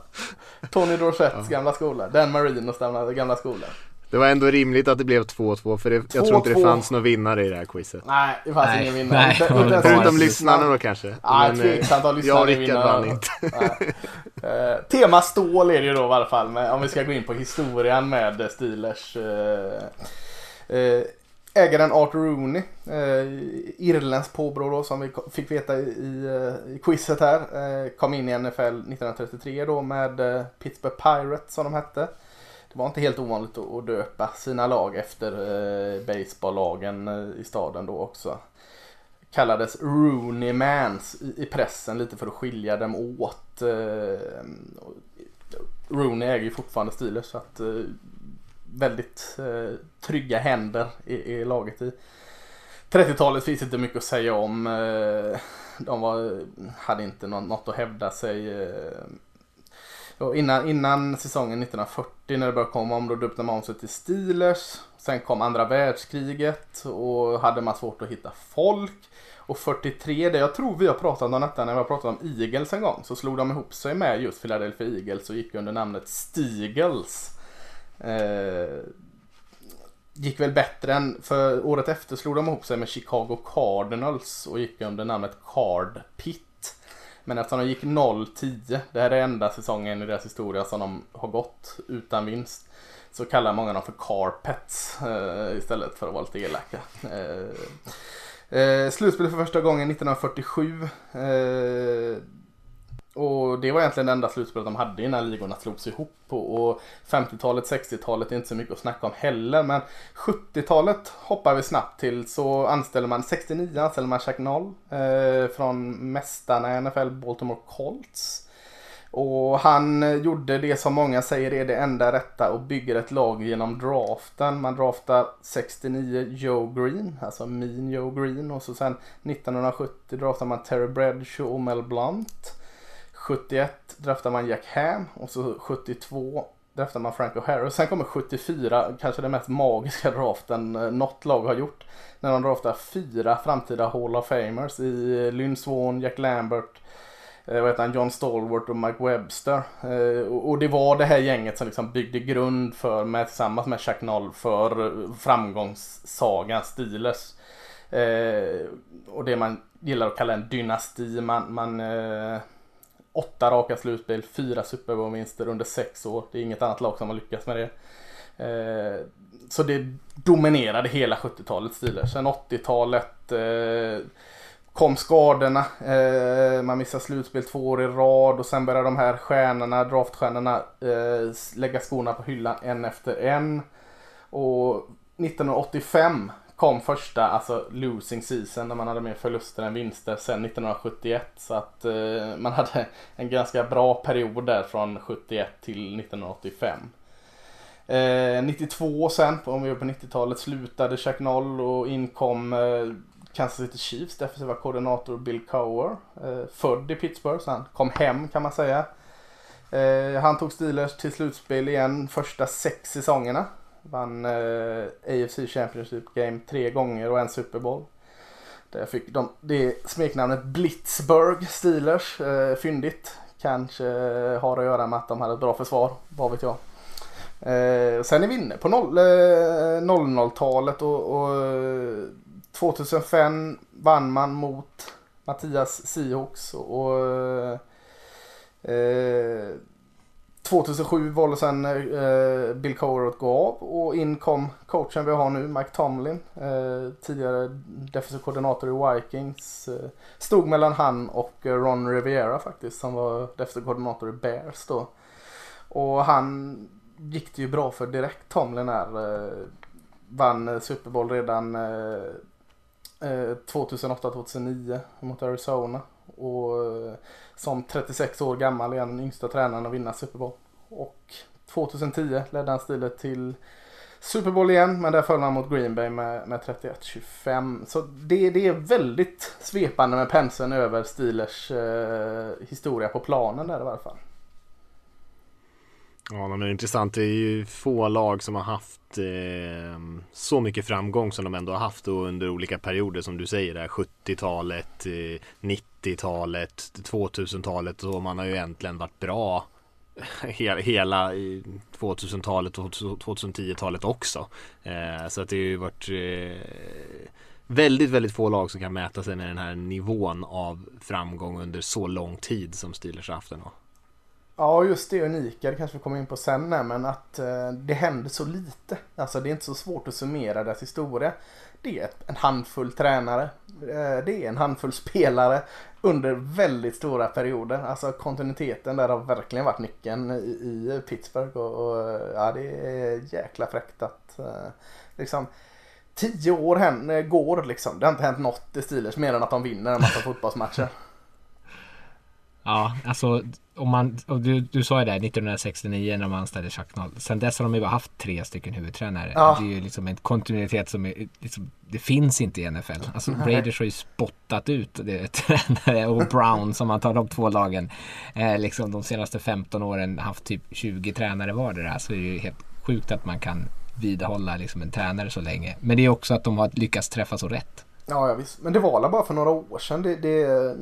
Speaker 3: Tony Dorsetts gamla skola. Dan Marinos gamla, gamla skola.
Speaker 2: Det var ändå rimligt att det blev 2-2 för det, jag tror inte det
Speaker 3: 2-2.
Speaker 2: fanns några vinnare i det här quizet.
Speaker 3: Nej, det fanns
Speaker 4: Nej,
Speaker 3: ingen vinnare.
Speaker 4: nej,
Speaker 3: Inte- inte
Speaker 2: Förutom
Speaker 3: lyssnarna.
Speaker 2: då kanske.
Speaker 3: Ja,
Speaker 2: eh,
Speaker 3: tveksamt att lyssnarna
Speaker 2: Jag och Rickard vann inte.
Speaker 3: Nej. Eh, tema stål är det ju då i alla fall. Men om vi ska gå in på historien med Steelers. Eh, eh, ägaren Art Rooney. Eh, irländsk påbrå då som vi fick veta i, i, eh, i quizet här. Eh, kom in i NFL 1933 då med eh, Pittsburgh Pirates som de hette. det var inte helt ovanligt att döpa sina lag efter eh, baseballlagen eh, i staden då också. Kallades Rooney Mans i, i pressen lite för att skilja dem åt. Eh, Rooney äger ju fortfarande Steelers så att eh, väldigt eh, trygga händer i, i laget i 30-talet finns inte mycket att säga om. Eh, de var, hade inte något att hävda sig. Eh. Och innan, innan säsongen 1940 när det började komma om då döpte man om sig till Steelers. Sen kom andra världskriget och hade man svårt att hitta folk. Och 43, det jag tror vi har pratat om detta när vi har pratat om Eagles en gång, så slog de ihop sig med just Philadelphia Eagles och gick under namnet Steagles. Eh, gick väl bättre än, för året efter slog de ihop sig med Chicago Cardinals och gick under namnet Card Pit. Men eftersom de gick 0-10, det här är enda säsongen i deras historia som de har gått utan vinst. Så kallar många dem för Carpets eh, istället för att vara lite elaka. Eh, eh, slutspel för första gången 1947. Eh, och det var egentligen det enda slutspelet de hade innan ligorna slogs ihop. Och 50-talet, 60-talet är inte så mycket att snacka om heller. Men 70-talet hoppar vi snabbt till så anställer man 69 anställer man Chuck Noll eh, från mästarna i NFL Baltimore Colts. Och han gjorde det som många säger är det enda rätta och bygger ett lag genom draften. Man draftar 69 Joe Green, alltså min Joe Green. Och så sen 1970 draftar man Terry Bradshaw och Mel Blunt. 71 draftar man Jack Ham och så 72 draftar man Franco Harris. Sen kommer 74, kanske den mest magiska draften eh, något lag har gjort. När de draftar fyra framtida Hall of Famers i Lynn Swan, Jack Lambert, eh, vad heter han, John Stallworth och Mike Webster. Eh, och det var det här gänget som liksom byggde grund för, med, tillsammans med Chuck Noll, för framgångssagan Steelers. och det man gillar att kalla en dynasti. Man, man åtta raka slutspel, fyra Super Bowl-vinster under sex år. Det är inget annat lag som har lyckats med det. Eh, så det dominerade hela 70-talet Steelers. Sen 80-talet eh, kom skadorna. Eh, man missade slutspel två år i rad och sen började de här stjärnorna, draftstjärnorna eh, lägga skorna på hyllan en efter en. Och 1985 kom första, alltså losing season, när man hade mer förluster än vinster sen 1971. Så att eh, man hade en ganska bra period där från 71 till 1985. Eh, 92 sen, om vi är på 90-talet, slutade Chuck Noll och inkom eh, Kansas City Chiefs defensiva koordinator Bill Cower. Eh, född i Pittsburgh, så han kom hem kan man säga. Eh, han tog Steelers till slutspel igen första sex säsongerna. Vann eh, AFC Championship Game tre gånger och en Super Bowl. Där fick de det smeknamnet Blitzburg Steelers. Eh, fyndigt. Kanske har att göra med att de hade ett bra försvar. Vad vet jag. Eh, sen är vi inne på 00-talet eh, och, och eh, 2005 vann man mot Mattias Seahawks och eh, 2007 valde sen eh, Bill Cowher att gå av och in kom coachen vi har nu, Mike Tomlin. Eh, tidigare defensiv koordinator i Vikings. Eh, stod mellan han och eh, Ron Riviera faktiskt som var defensiv koordinator i Bears då. Och han gick det ju bra för direkt Tomlin här. Eh, vann eh, Super Bowl redan eh, 2008-2009 mot Arizona. Och eh, som 36 år gammal är han den yngsta tränaren att vinna Super Bowl. Och 2010 ledde han stilet till Super Bowl igen, men där föll han mot Green Bay med, med 31-25. Så det, det är väldigt svepande med penseln över Steelers eh, historia på planen där i varje fall.
Speaker 2: Ja, men det är intressant. Det är ju få lag som har haft eh, så mycket framgång som de ändå har haft under olika perioder som du säger där 70-talet, eh, 90-talet, 2000-talet och man har ju egentligen varit bra hela, 2000-talet eh, och 2010-talet också. Eh, så att det har ju varit eh, väldigt, väldigt få lag som kan mäta sig med den här nivån av framgång under så lång tid som Steelers har haft den.
Speaker 3: Ja, just det unika, det kanske vi kommer in på sen här, men att eh, det händer så lite. Alltså det är inte så svårt att summera deras historia. Det är en handfull tränare, eh, det är en handfull spelare under väldigt stora perioder. Alltså kontinuiteten där har verkligen varit nyckeln i, i Pittsburgh och, och, ja, det är jäkla fräckt att eh, liksom Tio år hän, går liksom. Det har inte hänt något i Steelers mer än att de vinner en massa fotbollsmatcher.
Speaker 4: Ja, alltså om man, och du, du sa ju det 1969 när man anställde Chuck Noll. Sen dess har de ju bara haft tre stycken huvudtränare.
Speaker 3: Ja.
Speaker 4: Det är ju liksom en kontinuitet som är, liksom, det finns inte i NFL. Alltså Raiders har ju spottat ut det, tränare och Brown som man tar de två lagen. Eh, liksom de senaste 15 åren haft typ 20 tränare vardera. Så det är ju helt sjukt att man kan vidhålla liksom en tränare så länge. Men det är också att de har lyckats träffa så rätt.
Speaker 3: Ja, ja visst. Men det var bara för några år sedan det, det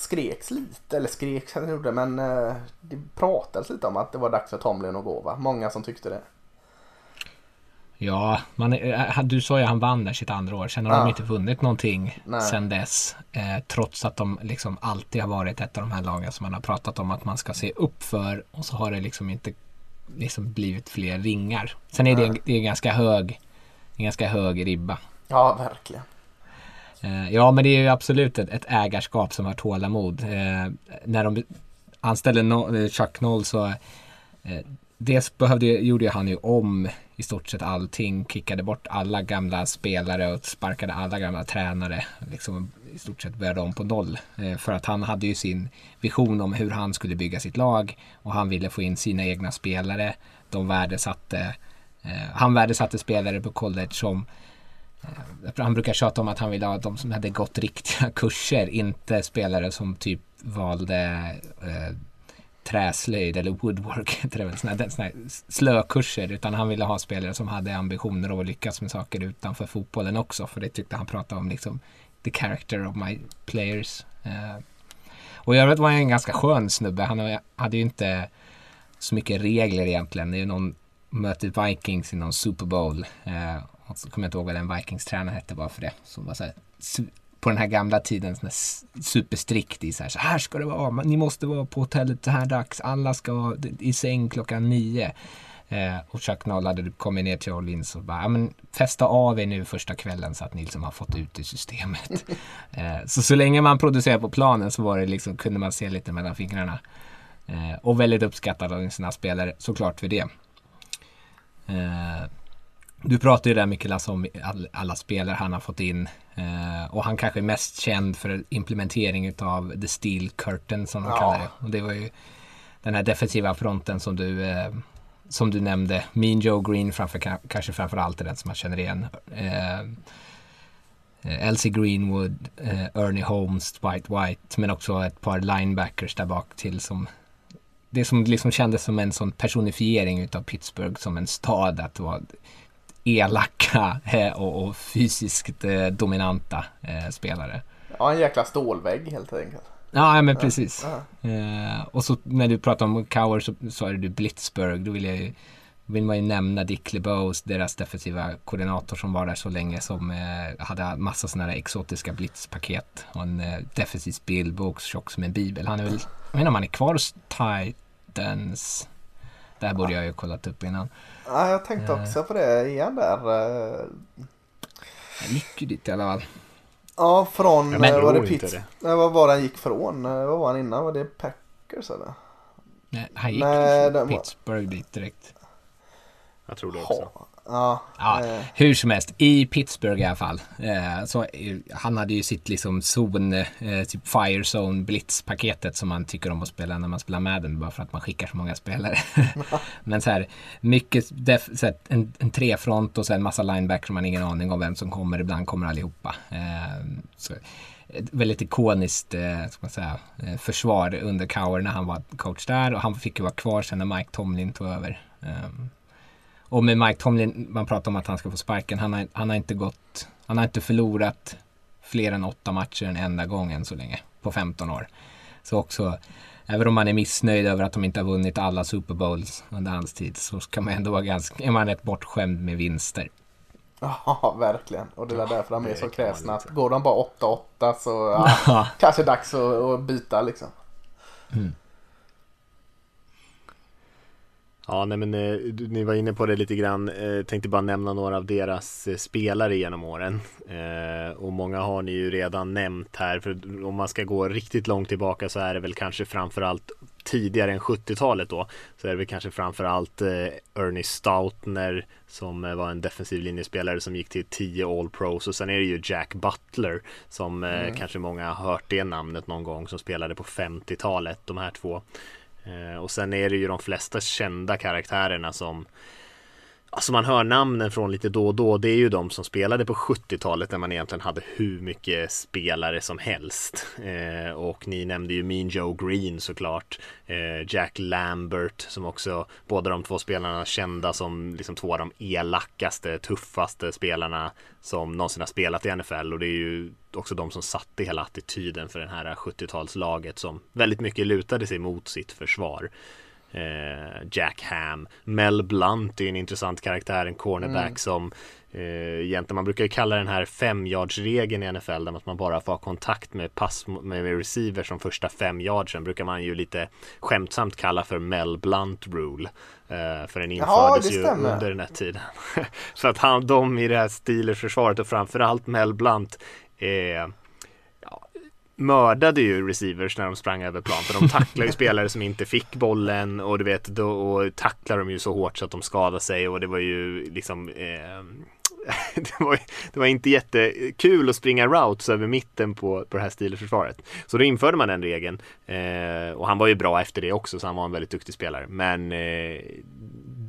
Speaker 3: skreks lite, eller skreks han gjorde, men eh, det pratades lite om att det var dags för Tomlin att gå va? Många som tyckte det.
Speaker 4: Ja, man, eh, du sa ju att han vann där sitt andra år. Sen har
Speaker 3: Ja.
Speaker 4: de inte vunnit någonting
Speaker 3: Nej.
Speaker 4: sen dess. Eh, trots att de liksom alltid har varit ett av de här lagen som man har pratat om att man ska se upp för. Och så har det liksom inte liksom blivit fler ringar. Sen är det, det är en ganska hög en ganska hög ribba.
Speaker 3: Ja, verkligen.
Speaker 4: Eh, ja, men det är ju absolut ett, ett ägarskap som har tålamod. Eh, när de anställde no, eh, Chuck Noll så eh, dels behövde, gjorde ju han ju om i stort sett allting. Kickade bort alla gamla spelare och sparkade alla gamla tränare. Liksom i stort sett började om på noll. Eh, för att han hade ju sin vision om hur han skulle bygga sitt lag. Och han ville få in sina egna spelare. De värdesatte, eh, han värdesatte spelare på college som han brukar tjata om att han vill ha de som hade gått riktiga kurser, inte spelare som typ valde eh, träslöjd eller woodwork, sådana här- här slökurser, utan han ville ha spelare som hade ambitioner och att lyckas med saker utanför fotbollen också, för det tyckte han pratade om liksom the character of my players. Eh, och i övrigt var han en ganska skön snubbe, han hade ju inte så mycket regler egentligen. Det är ju någon möter Vikings i någon Super Bowl. Eh, så kommer jag inte ihåg vad den Vikings-tränaren hette bara för det. Som var så här, på den här gamla tiden sån här superstrikt i så här, så här ska det vara. Ni måste vara på hotellet så här dags. Alla ska vara i säng klockan nio. Eh, och Chuck Noll hade kommit ner till Orleans och bara, ja men fästa av er nu första kvällen så att ni liksom har fått ut i systemet. eh, så så länge man producerade på planen så var det liksom, kunde man se lite mellan fingrarna. Eh, och väldigt uppskattad av sina spelare, såklart för det. Du pratar ju där Lasse om all, alla spelare han har fått in. Eh, och han kanske är mest känd för implementering av The Steel Curtain som de
Speaker 3: Ja.
Speaker 4: kallar det. Och det var ju den här defensiva fronten som du, eh, som du nämnde. Mean Joe Green framför, ka- kanske framför allt är den som man känner igen. Eh, eh, Elsie Greenwood, eh, Ernie Holmes, Dwight White, men också ett par linebackers där bak till som det som liksom kändes som en sån personifiering utav Pittsburgh som en stad att vara elaka eh, och, och fysiskt eh, dominanta eh, spelare.
Speaker 3: Ja, en jäkla stålvägg helt enkelt.
Speaker 4: Ja, men precis.
Speaker 3: Ja.
Speaker 4: Eh, och så när du pratar om Cowher så sa du Blitzburg. Då vill, jag ju, vill man ju nämna Dick LeBeaus, deras defensiva koordinator som var där så länge som eh, hade massa sådana här exotiska blitzpaket och en eh, defensiv spelbok tjock som en bibel. Han är väl, jag vet inte om han är kvar hos Titans. Där borde jag ju kollat upp innan.
Speaker 3: Ja, jag tänkte också på det igen där. eh,
Speaker 4: Han gick ju dit i alla fall.
Speaker 3: Ja, från...
Speaker 2: Jag
Speaker 3: eh, var det Pitts...
Speaker 2: det.
Speaker 3: Nej, vad var det han gick från? Eh, Vad var han innan? Var det Packers eller?
Speaker 4: Nej, han gick
Speaker 3: Nej,
Speaker 4: från
Speaker 3: de var-
Speaker 4: Pittsburgh dit direkt.
Speaker 2: Jag tror det också.
Speaker 3: Ha. Ja.
Speaker 4: Ja,
Speaker 3: eh,
Speaker 4: hur som helst, i Pittsburgh i alla fall. Eh, så, eh, han hade ju sitt liksom zon, eh, typ Fire Zone Blitz-paketet som man tycker om att spela när man spelar Madden bara för att man skickar så många spelare. Men så här, mycket, def, så här, en, en trefront och sen massa linebackers som man ingen aning om vem som kommer. Ibland kommer allihopa. Eh, så, ett väldigt ikoniskt eh, ska man säga, försvar under Cowher när han var coach där och han fick ju vara kvar sen när Mike Tomlin tog över. Um, och med Mike Tomlin, man pratar om att han ska få sparken. Han har, han har inte gått, han har inte förlorat fler än åtta matcher en enda gång än så länge. På 15 år. Så också, även om man är missnöjd över att de inte har vunnit alla Super Bowls under hans tid så ska man ändå vara ganska, är man rätt bortskämd med vinster.
Speaker 3: Ja, verkligen. Och det är därför de är så
Speaker 2: kan
Speaker 3: kräsna. går de bara 8-8 så ja, kanske dags att, att byta liksom.
Speaker 2: Ja, nej men eh, ni var inne på det lite grann. Eh, tänkte bara nämna några av deras eh, spelare genom åren. Eh, och många har ni ju redan nämnt här. För om man ska gå riktigt långt tillbaka så är det väl kanske framförallt tidigare än 70-talet då. Så är det väl kanske framförallt eh, Ernie Stoutner som eh, var en defensiv linjespelare som gick till 10 All Pros. Och sen är det ju Jack Butler som mm. kanske många har hört det namnet någon gång som spelade på 50-talet. De här två. Eh, och sen är det ju de flesta kända karaktärerna som Alltså man hör namnen från lite då och då. Det är ju de som spelade på 70-talet när man egentligen hade hur mycket spelare som helst. Eh, och ni nämnde ju Mean Joe Green såklart. Eh, Jack Lambert som också båda de två spelarna kända som liksom två av de elakaste, tuffaste spelarna som någonsin har spelat i NFL. Och det är ju också de som satte hela attityden för det här 70-talslaget som väldigt mycket lutade sig mot sitt försvar. Eh, Jack Ham. Mel Blunt är en intressant karaktär, en cornerback mm. som eh, egentligen, man brukar ju kalla den här femyardsregeln i NFL där att man bara får ha kontakt med pass med receiver som första fem yardsen brukar man ju lite skämtsamt kalla för Mel Blunt rule. Eh, för den infördes ju under den här tiden. Så att han, de i det här Steelers försvaret och framförallt Mel Blunt eh, mördade ju receivers när de sprang över plan. För de tacklar ju spelare som inte fick bollen och du vet, då och tacklar de ju så hårt så att de skadar sig och det var ju liksom eh, det, var, det var inte jättekul att springa routes över mitten på, på det här Steelers-försvaret. Så då införde man den regeln. Eh, och han var ju bra efter det också, så han var en väldigt duktig spelare. Men eh,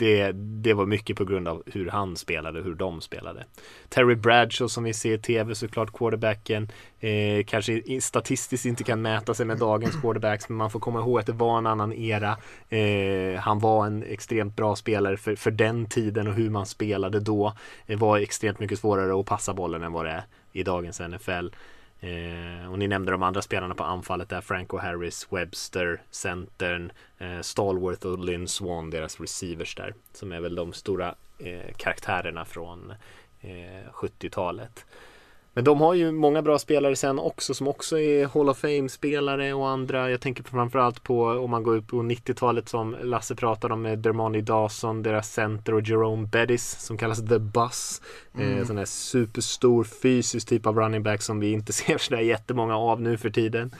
Speaker 2: det, det var mycket på grund av hur han spelade och hur de spelade. Terry Bradshaw som vi ser i tv såklart, quarterbacken. Eh, kanske statistiskt inte kan mäta sig med dagens quarterbacks, men man får komma ihåg att det var en annan era. Eh, han var en extremt bra spelare för, för den tiden och hur man spelade då. Det var extremt mycket svårare att passa bollen än vad det är i dagens NFL. Eh, och ni nämnde de andra spelarna på anfallet där, Franco Harris, Webster, centern, eh, Stallworth och Lynn Swan, deras receivers där, som är väl de stora eh, karaktärerna från eh, 70-talet. Men de har ju många bra spelare sen också som också är Hall of Fame-spelare och andra. Jag tänker framförallt på om man går upp på 90-talet som Lasse pratade om med Dermani Dawson, deras center och Jerome Bettis som kallas The Bus. Eh, mm. Eh, sån här superstor fysisk typ av running back som vi inte ser sådär jättemånga av nu för tiden.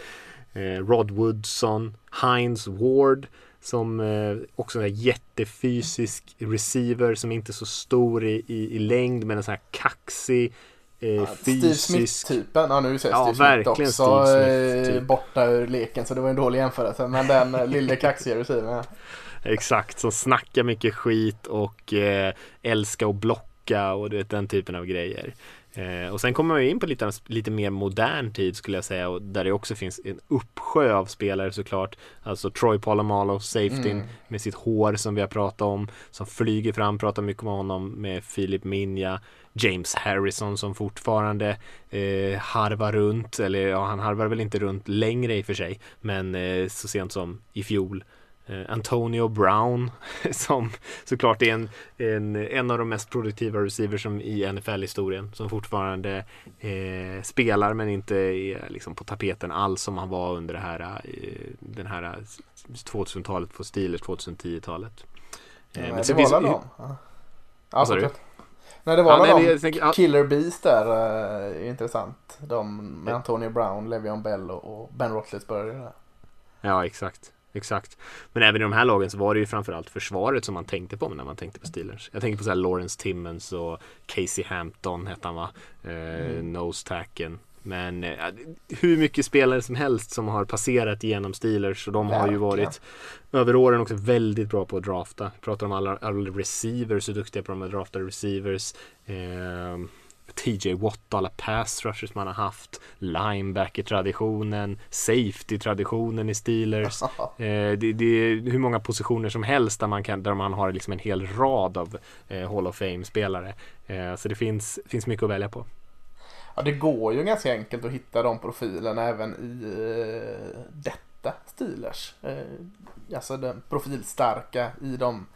Speaker 2: Eh, Rod Woodson, Heinz Ward som eh, också är jättefysisk receiver som inte är så stor i, i, i längd men en sån här kaxig
Speaker 3: Eh, ja, Steve Smith-typen. Ja, nu säger ja, Steve Smith också Steve Smith, typ. borta ur leken så det var en dålig jämförelse. Men den eh, lille kaxiga receiven.
Speaker 2: Exakt, som snackar mycket skit och eh, älskar att blocka och du vet den typen av grejer. Eh, och sen kommer man in på lite, lite mer modern tid skulle jag säga och där det också finns en uppsjö av spelare såklart. Alltså Troy Polamalu, safetyn mm. med sitt hår som vi har pratat om, som flyger fram, pratar mycket om honom med Filip Minja. James Harrison som fortfarande eh, harvar runt, eller ja, han harvar väl inte runt längre i och för sig, men eh, så sent som i fjol. Eh, Antonio Brown som såklart är en, en, en av de mest produktiva receivers som i NFL-historien som fortfarande eh, spelar men inte är liksom på tapeten alls som han var under det här, eh, den här 2000-talet på Steelers, 2010-talet.
Speaker 3: Eh, ja, det var väl de? Ja. Alltså, Nej det var ja, nej, de tänker, Killer Bees där är intressant. De med Antonio Brown, Le'Veon Bell och Ben Roethlisberger.
Speaker 2: Ja exakt. Exakt. Men även i de här lagen så var det ju framförallt försvaret som man tänkte på när man tänkte på Steelers. Jag tänkte på så här Lawrence Timmons och Casey Hampton hette han va? Eh, mm. Nose tacken. Men eh, hur mycket spelare som helst som har passerat genom Steelers och de Verkligen. har ju varit över åren också väldigt bra på att drafta. pratar om alla, alla receivers, hur duktiga på de att drafta receivers. Eh, TJ Watt, alla pass rushers man har haft, linebacker-traditionen, safety-traditionen i Steelers. eh, det, det, är hur många positioner som helst där man, kan, där man har liksom en hel rad av eh, Hall of Fame-spelare. Eh, så det finns, finns mycket att välja på.
Speaker 3: Ja, det går ju ganska enkelt att hitta de profilerna även i eh, detta Steelers. Eh, alltså den profilstarka i de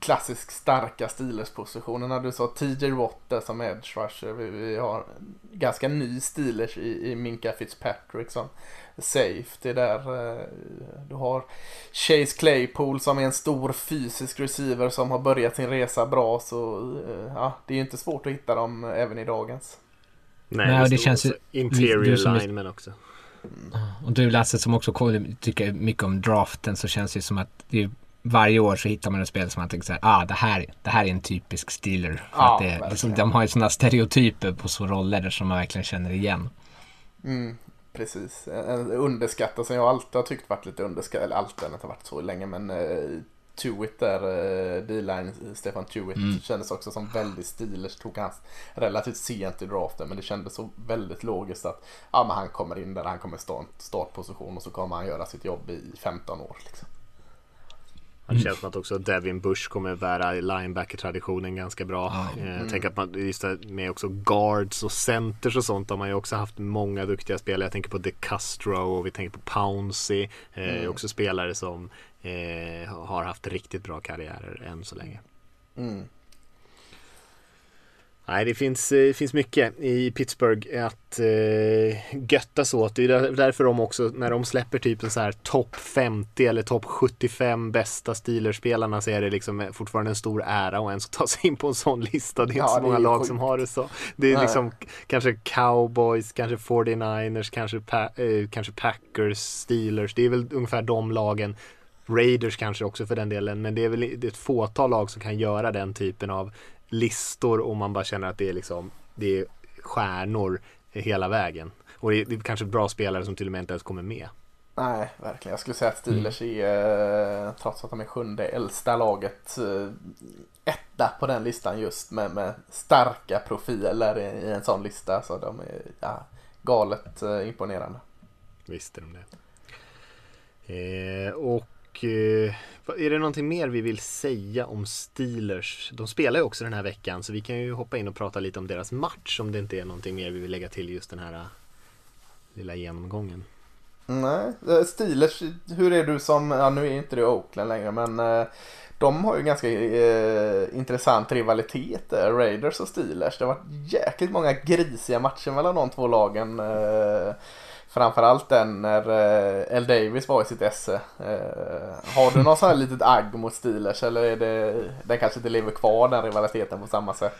Speaker 3: klassiskt starka Steelers-positionerna. Du sa TJ Watt som edge rusher. Vi, vi, har ganska ny Steelers i, i Minka Fitzpatrick som safety där. Eh, du har Chase Claypool som är en stor fysisk receiver som har börjat sin resa bra. Så eh, ja, det är ju inte svårt att hitta dem även i dagens.
Speaker 2: Nej,
Speaker 4: Nej, och det
Speaker 2: står
Speaker 4: känns ju-
Speaker 2: Interior
Speaker 4: är-
Speaker 2: linemen också.
Speaker 4: Och du Lasse som också tycker mycket om draften så känns det som att det är, varje år så hittar man ett spel som man tänker så här, ah det här, det här är en typisk Steeler. För
Speaker 3: Ja,
Speaker 4: att det, liksom, de har ju sådana stereotyper på så roller som man verkligen känner igen.
Speaker 3: Mm, precis. En underskattad som jag alltid har tyckt varit lite underskattad. Eller alltid, den har varit så länge men uh, Tuitt där, uh, D-line, Stefan Tuitt
Speaker 4: Mm.
Speaker 3: kändes också som väldigt Steelers. Tog hans relativt sent i draften men det kändes så väldigt logiskt att ja, men han kommer in där, han kommer stå en startposition och så kommer han göra sitt jobb i 15 år. Liksom.
Speaker 2: Det känns som att också Devin Bush kommer bära linebacker-traditionen ganska bra. Eh, Jag tänker att man, just med också guards och centers och sånt har man ju också haft många duktiga spelare. Jag tänker på De Castro och vi tänker på Pouncy. Eh, Också spelare som eh, har haft riktigt bra karriärer än så länge.
Speaker 3: Mm.
Speaker 2: Nej, det finns, eh, finns mycket i Pittsburgh att eh, göttas åt. Det är där- därför de också, när de släpper typ en så här topp 50 eller topp 75 bästa Steelers-spelarna så är det liksom fortfarande en stor ära att ens ta sig in på en sån lista. Det är
Speaker 3: Ja,
Speaker 2: inte så många lag
Speaker 3: sjukt.
Speaker 2: som har det så. Det är
Speaker 3: Nej.
Speaker 2: liksom kanske Cowboys, kanske 49ers, kanske, pa- eh, kanske Packers, Steelers. Det är väl ungefär de lagen. Raiders kanske också för den delen, men det är väl ett fåtal lag som kan göra den typen av listor och man bara känner att det är liksom det är stjärnor hela vägen. Och det är, det är kanske bra spelare som till och med inte ens kommer med.
Speaker 3: Nej, verkligen. Jag skulle säga att Steelers är, eh, trots att de är sjunde äldsta laget, eh, etta på den listan just med, med starka profiler i, i en sån lista. Så de är ja, galet eh, imponerande.
Speaker 2: Visste de det. Eh, och eh, är det någonting mer vi vill säga om Steelers? De spelar ju också den här veckan så vi kan ju hoppa in och prata lite om deras match om det inte är någonting mer vi vill lägga till just den här äh, lilla genomgången.
Speaker 3: Nej, eh, Steelers, hur är du som, ja nu är inte det Oakland längre men eh, de har ju ganska eh, intressant rivalitet där, Raiders och Steelers. Det har varit jäkligt många grisiga matcher mellan de två lagen. Eh, framförallt den när eh, L. Davis var i sitt esse. Eh, har du någon sån här litet agg mot Steelers eller är det, den kanske inte lever kvar den rivaliteten på samma sätt?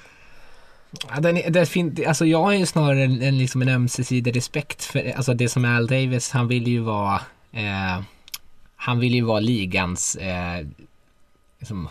Speaker 4: Ja, den, är- fin, alltså jag har ju snarare en, en, liksom en ömsesidig respekt för, alltså det som är Al Davis, han vill ju vara, eh, han vill ju vara ligans, eh, liksom,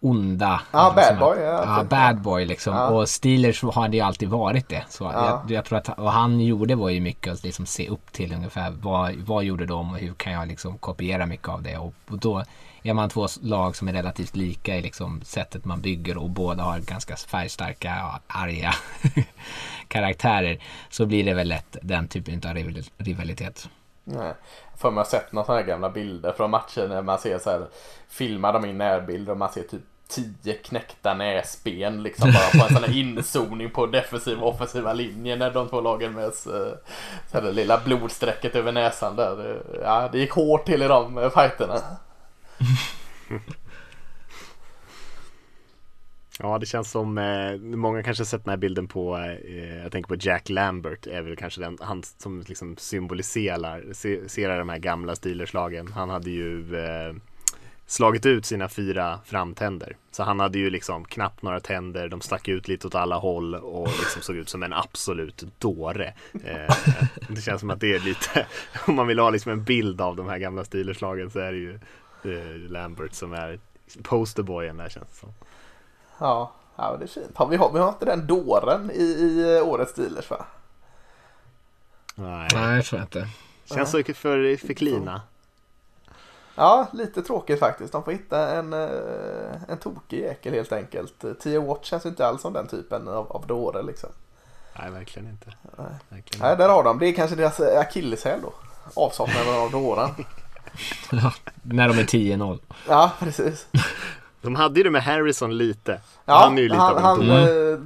Speaker 4: onda.
Speaker 3: Ja,
Speaker 4: liksom,
Speaker 3: bad boy, ja,
Speaker 4: Ja,
Speaker 3: typ.
Speaker 4: bad boy liksom.
Speaker 3: Ja.
Speaker 4: Och Steelers har det ju alltid varit det. Så
Speaker 3: Ja.
Speaker 4: jag, jag tror att vad han gjorde var ju mycket att liksom se upp till ungefär vad, vad gjorde de och hur kan jag liksom kopiera mycket av det. Och, och då är man två lag som är relativt lika i liksom sättet man bygger och båda har ganska färgstarka, ja, arga karaktärer. Så blir det väl lätt den typen av rival- rivalitet.
Speaker 3: Nej. För man har sett några sådana här gamla bilder från matcher när man ser så här filmar de in närbilder och man ser typ tio knäckta näsben liksom bara på en sån här inzoning på defensiva och offensiva linjen när de två lagen möts. Eh, så här det lilla blodsträcket över näsan där. Det- Ja, det gick hårt till i de eh, fighterna.
Speaker 2: Ja, det känns som, eh, många kanske har sett den här bilden på, eh, jag tänker på Jack Lambert, är väl kanske den, han som liksom symboliserar se- ser de här gamla stilerslagen. Han hade ju eh, slagit ut sina fyra framtänder. Så han hade ju liksom knappt några tänder, de stack ut lite åt alla håll och liksom såg ut som en absolut dåre. Eh, det känns som att det är lite, om man vill ha liksom en bild av de här gamla stilerslagen så är det ju eh, Lambert som är posterboyen där känns det som.
Speaker 3: Ja, ja det är fint. Har vi, har, vi har inte den dåren i, i eh, årets Steelers va?
Speaker 2: Nej.
Speaker 4: Nej, jag tror inte.
Speaker 2: Känns så för, för klina.
Speaker 3: Ja, lite tråkigt faktiskt. De får hitta en, eh, en tokig jäkel helt enkelt. Tio Watt känns inte alls som den typen av, av dåre liksom.
Speaker 2: Nej, verkligen inte. Verkligen
Speaker 3: Nej,
Speaker 2: inte.
Speaker 3: där har de. Det är kanske deras eh, akilleshäl då. Avsaknaden av dåren.
Speaker 4: När de är 10-0.
Speaker 3: Ja, precis.
Speaker 2: De hade ju det med Harrison lite.
Speaker 3: Ja,
Speaker 2: han är ju lite
Speaker 3: han,
Speaker 2: av en
Speaker 3: han eh,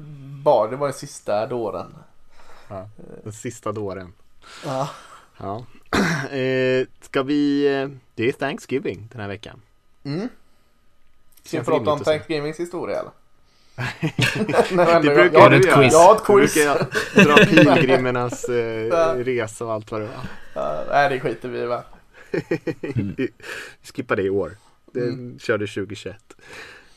Speaker 3: bar, det var den sista dåren.
Speaker 2: Den sista dåren.
Speaker 3: Ja.
Speaker 2: Ja. eh, ska vi... eh, Det är Thanksgiving den här veckan.
Speaker 3: Mm. Ska vi prata om. Thanksgivings historia eller? När
Speaker 2: det brukar
Speaker 3: ja,
Speaker 2: du
Speaker 4: ett quiz.
Speaker 3: Jag har ett
Speaker 2: Du
Speaker 3: quiz.
Speaker 2: brukar dra pilgrimernas eh, resa och allt vad det var.
Speaker 3: Ja, nej, det skiter vi i va.
Speaker 2: Vi skippar det i år. Det körde 2021.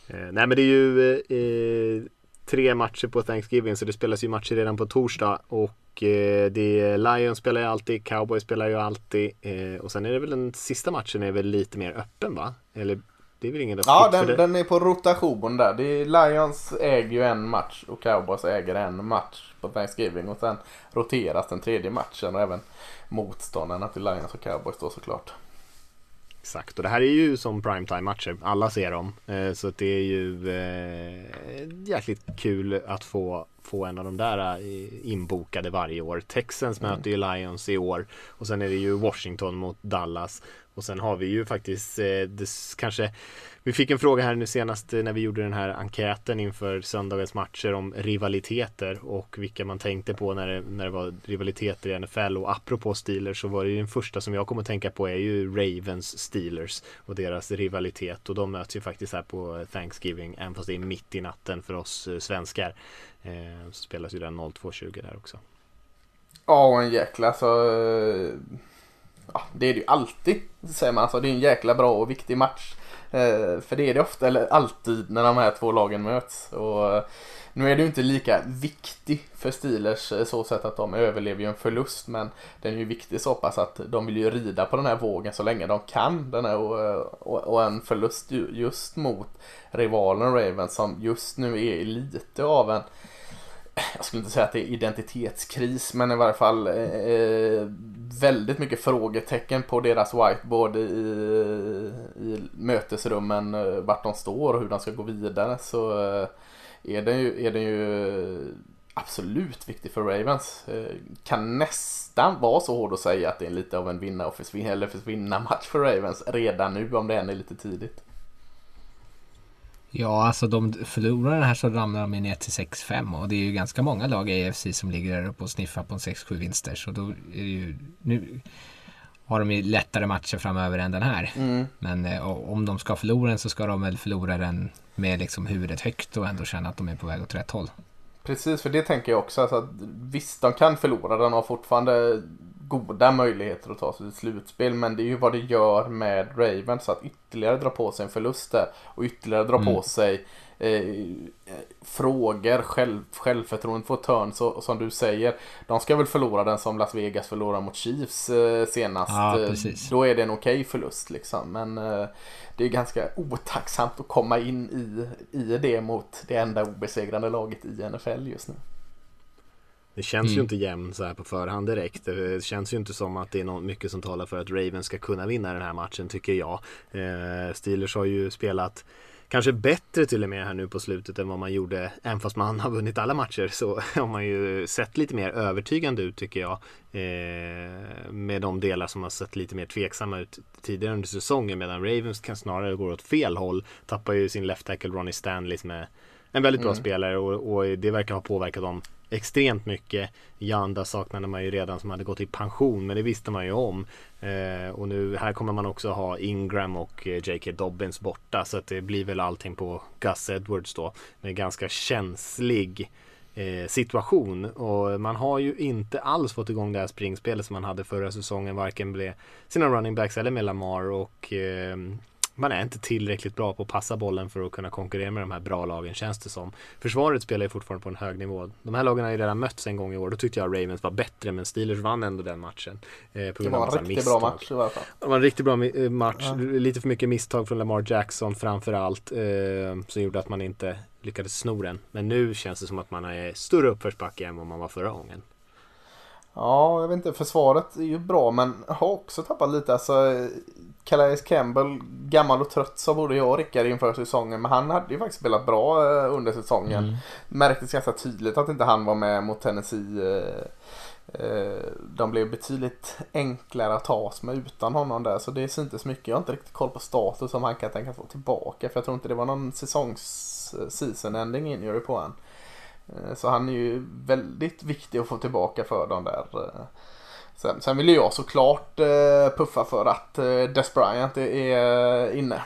Speaker 2: Eh, nej men det är ju eh, tre matcher på Thanksgiving så det spelas ju matcher redan på torsdag och eh, det är Lions spelar ju alltid, Cowboys spelar ju alltid eh, och sen är det väl den sista matchen är väl lite mer öppen va? Eller det är väl ingen
Speaker 3: Ja, den, den är på rotation där. Det är Lions äger ju en match och Cowboys äger en match på Thanksgiving och sen roteras den tredje matchen och även motståndarna till Lions och Cowboys då såklart.
Speaker 2: Exakt och det här är ju som primetime-matcher. Alla ser dem. Eh, så det är ju eh, jäkligt kul att få, få en av de där eh, inbokade varje år. Texans möter ju Lions i år och sen är det ju Washington mot Dallas. Och sen har vi ju faktiskt kanske vi fick en fråga här nu senast eh, när vi gjorde den här enkäten inför söndagens matcher om rivaliteter och vilka man tänkte på när det, när det var rivaliteter i NFL och apropå Steelers så var det ju den första som jag kommer att tänka på är ju Ravens Steelers och deras rivalitet och de möts ju faktiskt här på Thanksgiving även fast det är mitt i natten för oss eh, svenskar eh, så spelas ju den 02.20 där också.
Speaker 3: Ja, och en jäkla så... Ja, det är det ju alltid, säger man. Alltså, det är en jäkla bra och viktig match. Eh, för det är det ofta, eller alltid, när de här två lagen möts. Och eh, nu är det ju inte lika viktig för Steelers eh, så sätt att de överlever ju en förlust. Men den är ju viktig så pass att de vill ju rida på den här vågen så länge de kan. Den här, och, och, och en förlust just mot rivalen Ravens som just nu är lite av en jag skulle inte säga att det är identitetskris men i varje fall eh, eh väldigt mycket frågetecken på deras whiteboard i, i mötesrummen eh, vart de står och hur de ska gå vidare så eh, är den ju, är den ju absolut viktig för Ravens. Eh, kan nästan vara så hård att säga att det är lite av en vinna och försvinna, eller försvinna match för Ravens redan nu om det än är lite tidigt.
Speaker 4: Ja, alltså de förlorar den här så ramlar de ner till 6-5 och det är ju ganska många lag i AFC som ligger där uppe och sniffar på en 6-7 vinster. Så då är det ju, nu har de ju lättare matcher framöver än den här. Men eh, och om de ska förlora den så ska de väl förlora den med liksom huvudet högt och ändå känna att de är på väg åt rätt håll.
Speaker 3: Precis, för det tänker jag också. Alltså att visst, de kan förlora. Den har fortfarande goda möjligheter att ta sig till slutspel. Men det är ju vad det gör med Ravens. Att ytterligare dra på sig en förlust där. Och ytterligare dra på sig eh, frågor, själv, självförtroende på törn. Så, som du säger, de ska väl förlora den som Las Vegas förlorade mot Chiefs eh, senast.
Speaker 4: Ja,
Speaker 3: Eh. Då är det en okej förlust liksom. Men eh, det är ganska otacksamt att komma in i, i det mot det enda obesegrande laget i NFL just nu.
Speaker 2: Det känns ju
Speaker 4: Mm.
Speaker 2: inte jämnt så här på förhand direkt. Det känns ju inte som att det är något mycket som talar för att Ravens ska kunna vinna den här matchen tycker jag. Eh, Steelers har ju spelat kanske bättre till och med här nu på slutet än vad man gjorde. Även fast man har vunnit alla matcher så har man ju sett lite mer övertygande ut tycker jag. Eh, med de delar som har sett lite mer tveksamma ut tidigare under säsongen. Medan Ravens kan snarare gå åt fel håll. Tappar ju sin left tackle Ronnie Stanley som är en väldigt bra spelare och, och det verkar ha påverkat dem extremt mycket. Janda saknade man ju redan som hade gått i pension men det visste man ju om. Eh, och nu här kommer man också ha Ingram och eh, J.K. Dobbins borta så att det blir väl allting på Gus Edwards då. Med ganska känslig eh, situation och man har ju inte alls fått igång det här springspelet som man hade förra säsongen varken med sina running backs eller med Lamar och eh, man är inte tillräckligt bra på att passa bollen för att kunna konkurrera med de här bra lagen känns det som. Försvaret spelar ju fortfarande på en hög nivå. De här lagen har ju redan mötts en gång i år. Då tyckte jag Ravens var bättre men Steelers vann ändå den matchen. Eh, på
Speaker 3: Det
Speaker 2: grund av
Speaker 3: var en riktigt
Speaker 2: misstag.
Speaker 3: bra match i alla fall.
Speaker 2: Det var en riktigt bra eh, match. Lite för mycket misstag från Lamar Jackson framförallt. Eh, som gjorde att man inte lyckades sno den. Men nu känns det som att man är större uppförsbacke än vad man var förra gången.
Speaker 3: Ja, jag vet inte. Försvaret är ju bra men har också tappat lite. Alltså, Calais Campbell, gammal och trött sa både jag och Rickard inför säsongen. Men han hade ju faktiskt spelat bra eh, under säsongen. Märktes ganska tydligt att inte han var med mot Tennessee. eh, eh, De blev betydligt enklare att tas med utan honom där. Så det syntes mycket. Jag har inte riktigt koll på status om han kan tänkas få tillbaka. För jag tror inte det var någon säsongs season ending injury på han. Eh, Så han är ju väldigt viktig att få tillbaka för dem där. eh. Sen, sen vill jag såklart eh, puffa för att Des Bryant är inne.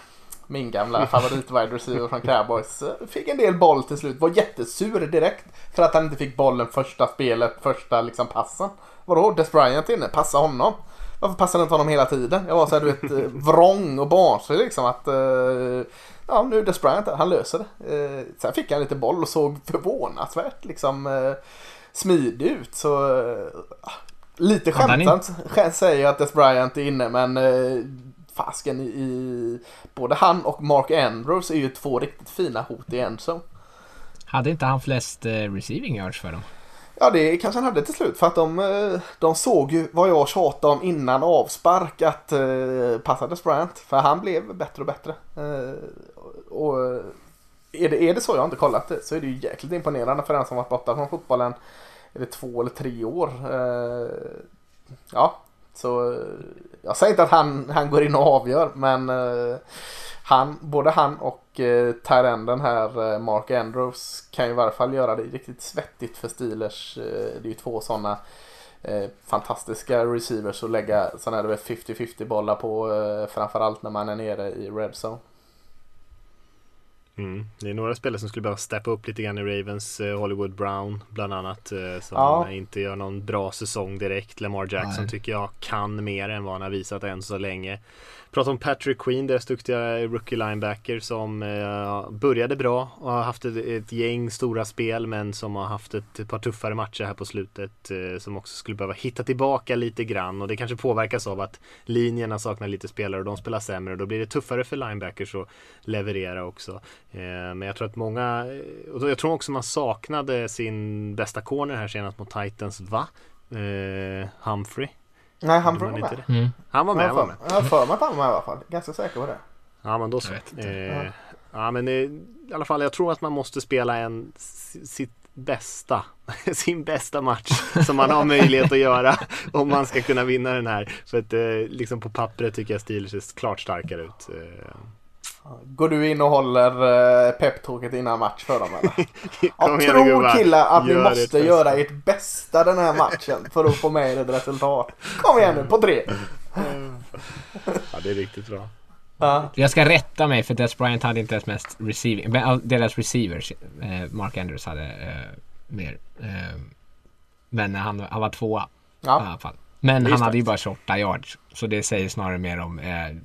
Speaker 3: min gamla favorit wide receiver från Cowboys, fick en del boll till slut. Var jättesur direkt för att han inte fick bollen första spelet, första liksom passen. Vadå, Des Bryant inne, passa honom. Varför passar inte honom hela tiden? Jag var så här, du vet, eh, vrång och barnslig liksom att eh, ja, nu är Des Bryant han löser det. Eh, sen fick han lite boll och såg förvånansvärt liksom eh, smidig ut. Så eh, lite skämtsamt säger jag att Des Bryant är inne men eh, fasken i, i både han och Mark Andrews är ju två riktigt fina hot i endzone.
Speaker 4: Hade inte han flest eh, receiving yards för dem?
Speaker 3: Ja det kanske han hade till slut för att de, eh, de såg ju vad jag tjatade om innan avspark att eh, passa Des För han blev bättre och bättre. Eh, och eh, är det, är det så, jag har inte kollat det, så är det ju jäkligt imponerande för den som varit borta från fotbollen. Är det två eller tre år? Eh, ja, så eh, jag säger inte att han, han går in och avgör men eh, han, både han och eh, Tyrenden här, eh, Mark Andrews, kan ju i varje fall göra det riktigt svettigt för Steelers. Eh, det är ju två sådana eh, fantastiska receivers att lägga sådana här 50-50 bollar på, eh, framförallt när man är nere i red zone.
Speaker 2: Mm. Det är några spelare som skulle behöva steppa upp lite grann i Ravens. Eh, Hollywood Brown bland annat. Eh, som
Speaker 3: Ja.
Speaker 2: inte gör någon bra säsong direkt. Lamar Jackson
Speaker 4: Nej.
Speaker 2: tycker jag kan mer än vad han har visat än så länge. Prata om Patrick Queen, deras duktiga rookie linebacker som eh, började bra och har haft ett, ett gäng stora spel men som har haft ett, ett par tuffare matcher här på slutet. Eh, som också skulle behöva hitta tillbaka lite grann och det kanske påverkas av att linjerna saknar lite spelare och de spelar sämre. och Då blir det tuffare för linebackers att leverera också. Eh, Men jag tror att många, eh, och jag tror också man saknade sin bästa corner här senast mot Titans, va? Eh, Humphrey?
Speaker 3: Nej, han var med.
Speaker 4: Mm.
Speaker 2: Han var med,
Speaker 3: Jag
Speaker 2: han
Speaker 3: har
Speaker 2: var med.
Speaker 3: för- jag har för mig att han var med i alla fall. Ganska säker på det.
Speaker 2: Ja men då så.
Speaker 4: Jag vet inte.
Speaker 2: Eh, ja men eh, i alla fall jag tror att man måste spela en sitt bästa, sin bästa match som man har möjlighet att göra om man ska kunna vinna den här. För att eh, liksom på pappret tycker jag Steelers ser klart starkare ut. Eh,
Speaker 3: Går du in och håller uh, peptalket innan match för dem eller? Tror
Speaker 2: gubbar.
Speaker 3: killar att ni måste
Speaker 2: ert
Speaker 3: göra ert bästa den här matchen för att få med er ett resultat. Kom igen nu, på tre!
Speaker 2: Ja det är riktigt bra.
Speaker 3: Ja.
Speaker 4: Jag ska rätta mig för Des Bryant hade inte ens mest receiving. Deras receivers, eh, Mark Andrews hade eh, mer. Eh, men han, han var tvåa i
Speaker 3: Ja.
Speaker 4: alla fall. Men
Speaker 2: är
Speaker 4: han hade ju bara 28 yards. Så det säger snarare mer om eh,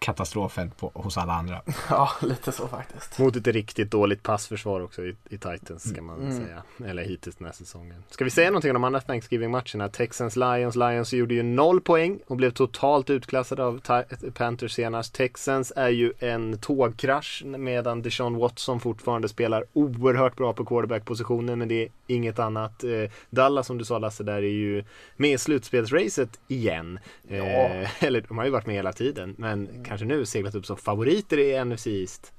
Speaker 4: katastrofen på, hos alla andra.
Speaker 3: ja, lite så faktiskt.
Speaker 2: Mot ett riktigt dåligt passförsvar också i, i Titans ska man
Speaker 3: Mm.
Speaker 2: säga. Eller hittills den här säsongen. Ska vi säga någonting om de andra Thanksgiving-matcherna? Texans Lions. Lions gjorde ju noll poäng och blev totalt utklassade av Panthers senast. Texans är ju en tågkrasch medan Deshaun Watson fortfarande spelar oerhört bra på quarterback-positionen men det är inget annat. Eh, Dallas som du sa Lasse där är ju med i slutspelsracet igen. Eh, eller de har ju varit med hela tiden men kanske nu seglat upp som favoriter i NFC East.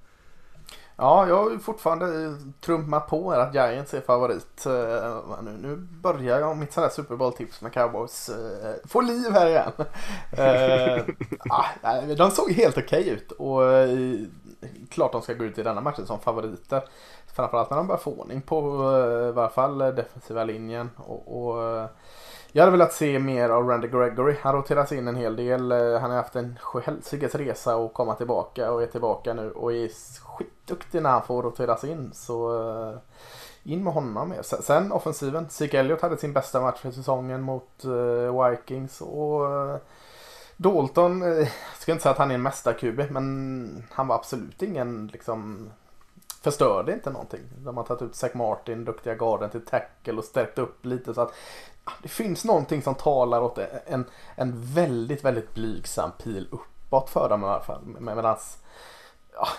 Speaker 3: Ja, jag har fortfarande trummat på här att Giants är favorit. Eh, Nu, nu börjar jag mitt sådär Super Bowl-tips med Cowboys eh, få liv här igen. Eh, ah, de såg helt okej ut och klart de ska gå ut i denna matchen som favoriter. Framförallt när de börjar få ordning på eh, i varje fall eh, defensiva linjen. Och, och, eh, jag hade velat se mer av Randy Gregory. Han roteras in en hel del. Han har haft en sjuhelsikes resa och komma tillbaka och är tillbaka nu och är skitduktig när han får roteras in. Så in med honom mer. Sen- offensiven. Zeke Elliot hade sin bästa match för säsongen mot Vikings. Och Dalton, eh, jag ska inte säga att han är en mästar-QB men han var absolut ingen liksom förstörde inte någonting. De har tagit ut Zack Martin, duktiga garden till tackle och stärkt upp lite så att det finns någonting som talar åt en, en väldigt, väldigt blygsam pil uppåt för dem i alla fall. Med- Medans,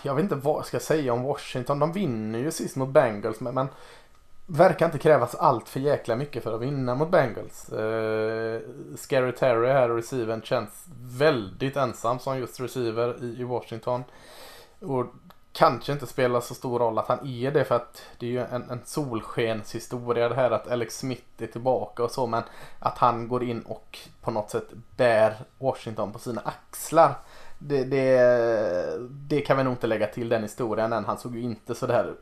Speaker 3: jag vet inte vad jag ska säga om Washington. De vinner ju sist mot Bengals men, men verkar inte krävas allt för jäkla mycket för att vinna mot Bengals. Eh, Scary Terry här, receiven, känns väldigt ensam som just receiver i, i Washington. Och kanske inte spelar så stor roll att han är det för att det är ju en, en solskenshistoria det här att Alex Smith är tillbaka och så men att han går in och på något sätt bär Washington på sina axlar. Det, det, det kan vi nog inte lägga till den historien än. Han såg ju inte så där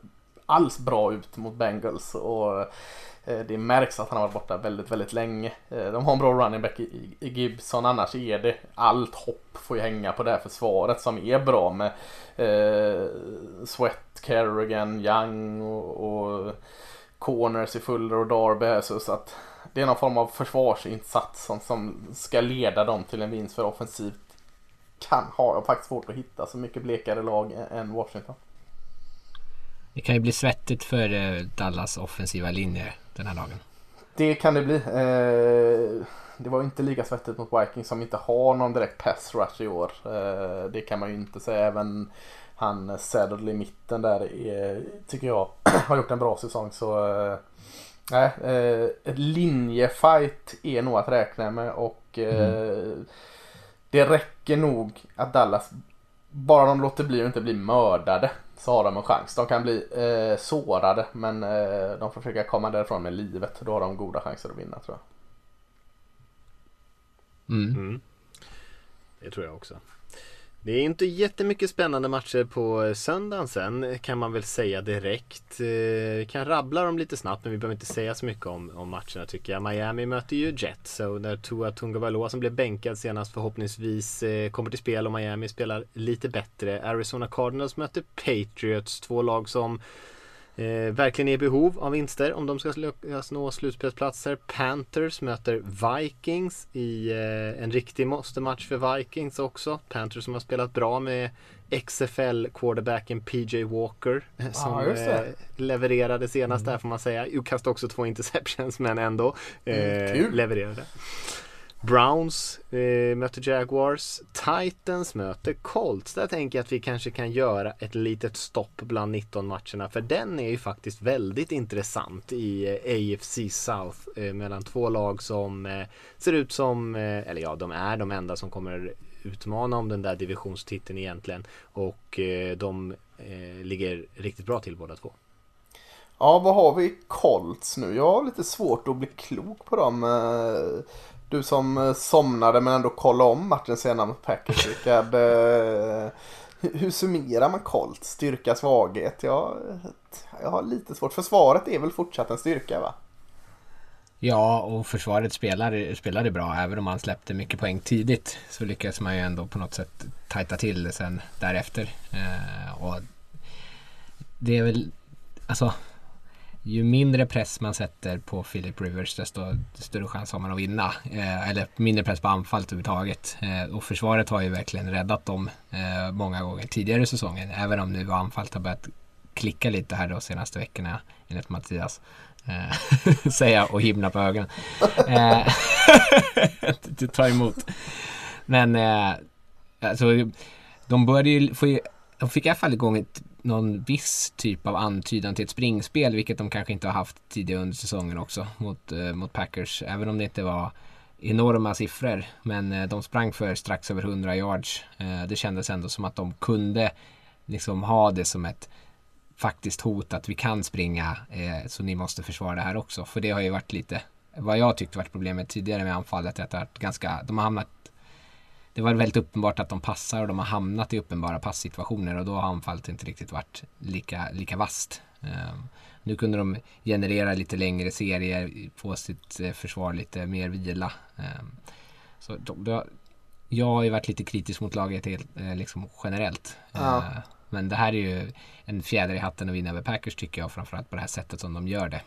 Speaker 3: alls bra ut mot Bengals. Och eh, det märks att han har varit borta väldigt, väldigt länge. Eh, de har en bra running back i, i Gibson. Annars är det allt hopp får ju hänga på det här försvaret som är bra med eh, Sweat, Kerrigan, Young och, och Corners i Fuller och Darby. Så, så att det är någon form av försvarsinsats som, som ska leda dem till en vinst för offensivt kan ha jag faktiskt svårt att hitta så mycket blekare lag än Washington.
Speaker 4: Det kan ju bli svettigt för eh, Dallas offensiva linje den här dagen.
Speaker 3: Det kan det bli. Eh, det var inte lika svettigt mot Vikings som inte har någon direkt pass rush i år. Eh, det kan man ju inte säga. Även han Saddle i mitten där är, tycker jag har gjort en bra säsong. Så nej, ett linjefight är nog att räkna med och mm. det räcker nog att Dallas bara de låter bli att inte bli mördade så har de en chans. De kan bli eh, sårade men eh, de får försöka komma därifrån med livet. Då har de goda chanser att vinna tror
Speaker 2: jag. Mm. Mm. Det tror jag också. Det är inte jättemycket spännande matcher på eh, söndagen sen kan man väl säga direkt. Eh, vi kan rabbla dem lite snabbt men vi behöver inte säga så mycket om, om matcherna tycker jag. Miami möter ju Jets och där Tua Tungavaloa som blev bänkad senast förhoppningsvis eh, kommer till spel och Miami spelar lite bättre. Arizona Cardinals möter Patriots, två lag som eh, verkligen är i behov av vinster om de ska lyckas nå slutspelsplatser. Panthers möter Vikings i eh, en riktig måste-match för Vikings också. Panthers som har spelat bra med XFL-quarterbacken PJ Walker eh, som ah, eh, levererade senast mm. där får man säga. Kastade också två interceptions men ändå mm, eh, levererade. Browns eh, möter Jaguars. Titans möter Colts. Där tänker jag att vi kanske kan göra ett litet stopp bland 19 matcherna. För den är ju faktiskt väldigt intressant i eh, AFC South. Eh, mellan två lag som eh, ser ut som, eh, eller ja de är de enda som kommer utmana om den där divisionstiteln egentligen. Och eh, de eh, ligger riktigt bra till båda två.
Speaker 3: Ja, vad har vi Colts nu? Jag har lite svårt att bli klok på dem. Eh, du som eh, somnade men ändå kollade om matchen senare mot Packers, Rickard. Eh, hur summerar man Colts styrka, svaghet? Jag, jag har lite svårt. Försvaret är väl fortsatt en styrka va?
Speaker 4: Ja, och försvaret spelade, spelade bra. Även om man släppte mycket poäng tidigt så lyckades man ju ändå på något sätt tajta till det sen därefter. Eh, och det är väl, alltså ju mindre press man sätter på Philip Rivers desto större chans har man att vinna. Eh, eller mindre press på anfallet överhuvudtaget. Eh, och försvaret har ju verkligen räddat dem eh, många gånger tidigare i säsongen. Även om nu anfallet har börjat klicka lite här de senaste veckorna enligt Mattias. Eh, säga och himla på ögonen. Eh, du tar emot. Men eh, alltså, de började ju få de fick i alla fall igång ett någon viss typ av antydan till ett springspel, vilket de kanske inte har haft tidigare under säsongen också mot, eh, mot Packers. Även om det inte var enorma siffror. Men eh, de sprang för strax över 100 yards. Eh, det kändes ändå som att de kunde liksom ha det som ett faktiskt hot att vi kan springa eh, så ni måste försvara det här också. För det har ju varit lite vad jag tyckte varit problemet tidigare med anfallet. Att det har ganska, de har hamnat det var väldigt uppenbart att de passar och de har hamnat i uppenbara passsituationer och då har anfallet inte riktigt varit lika, lika vast. Um, nu kunde de generera lite längre serier, få sitt eh, försvar lite mer vila. Um, så de, jag har ju varit lite kritisk mot laget helt, eh, liksom generellt. Ja. Uh, men det här är ju en fjäder i hatten att vinna över Packers tycker jag, framförallt på det här sättet som de gör det.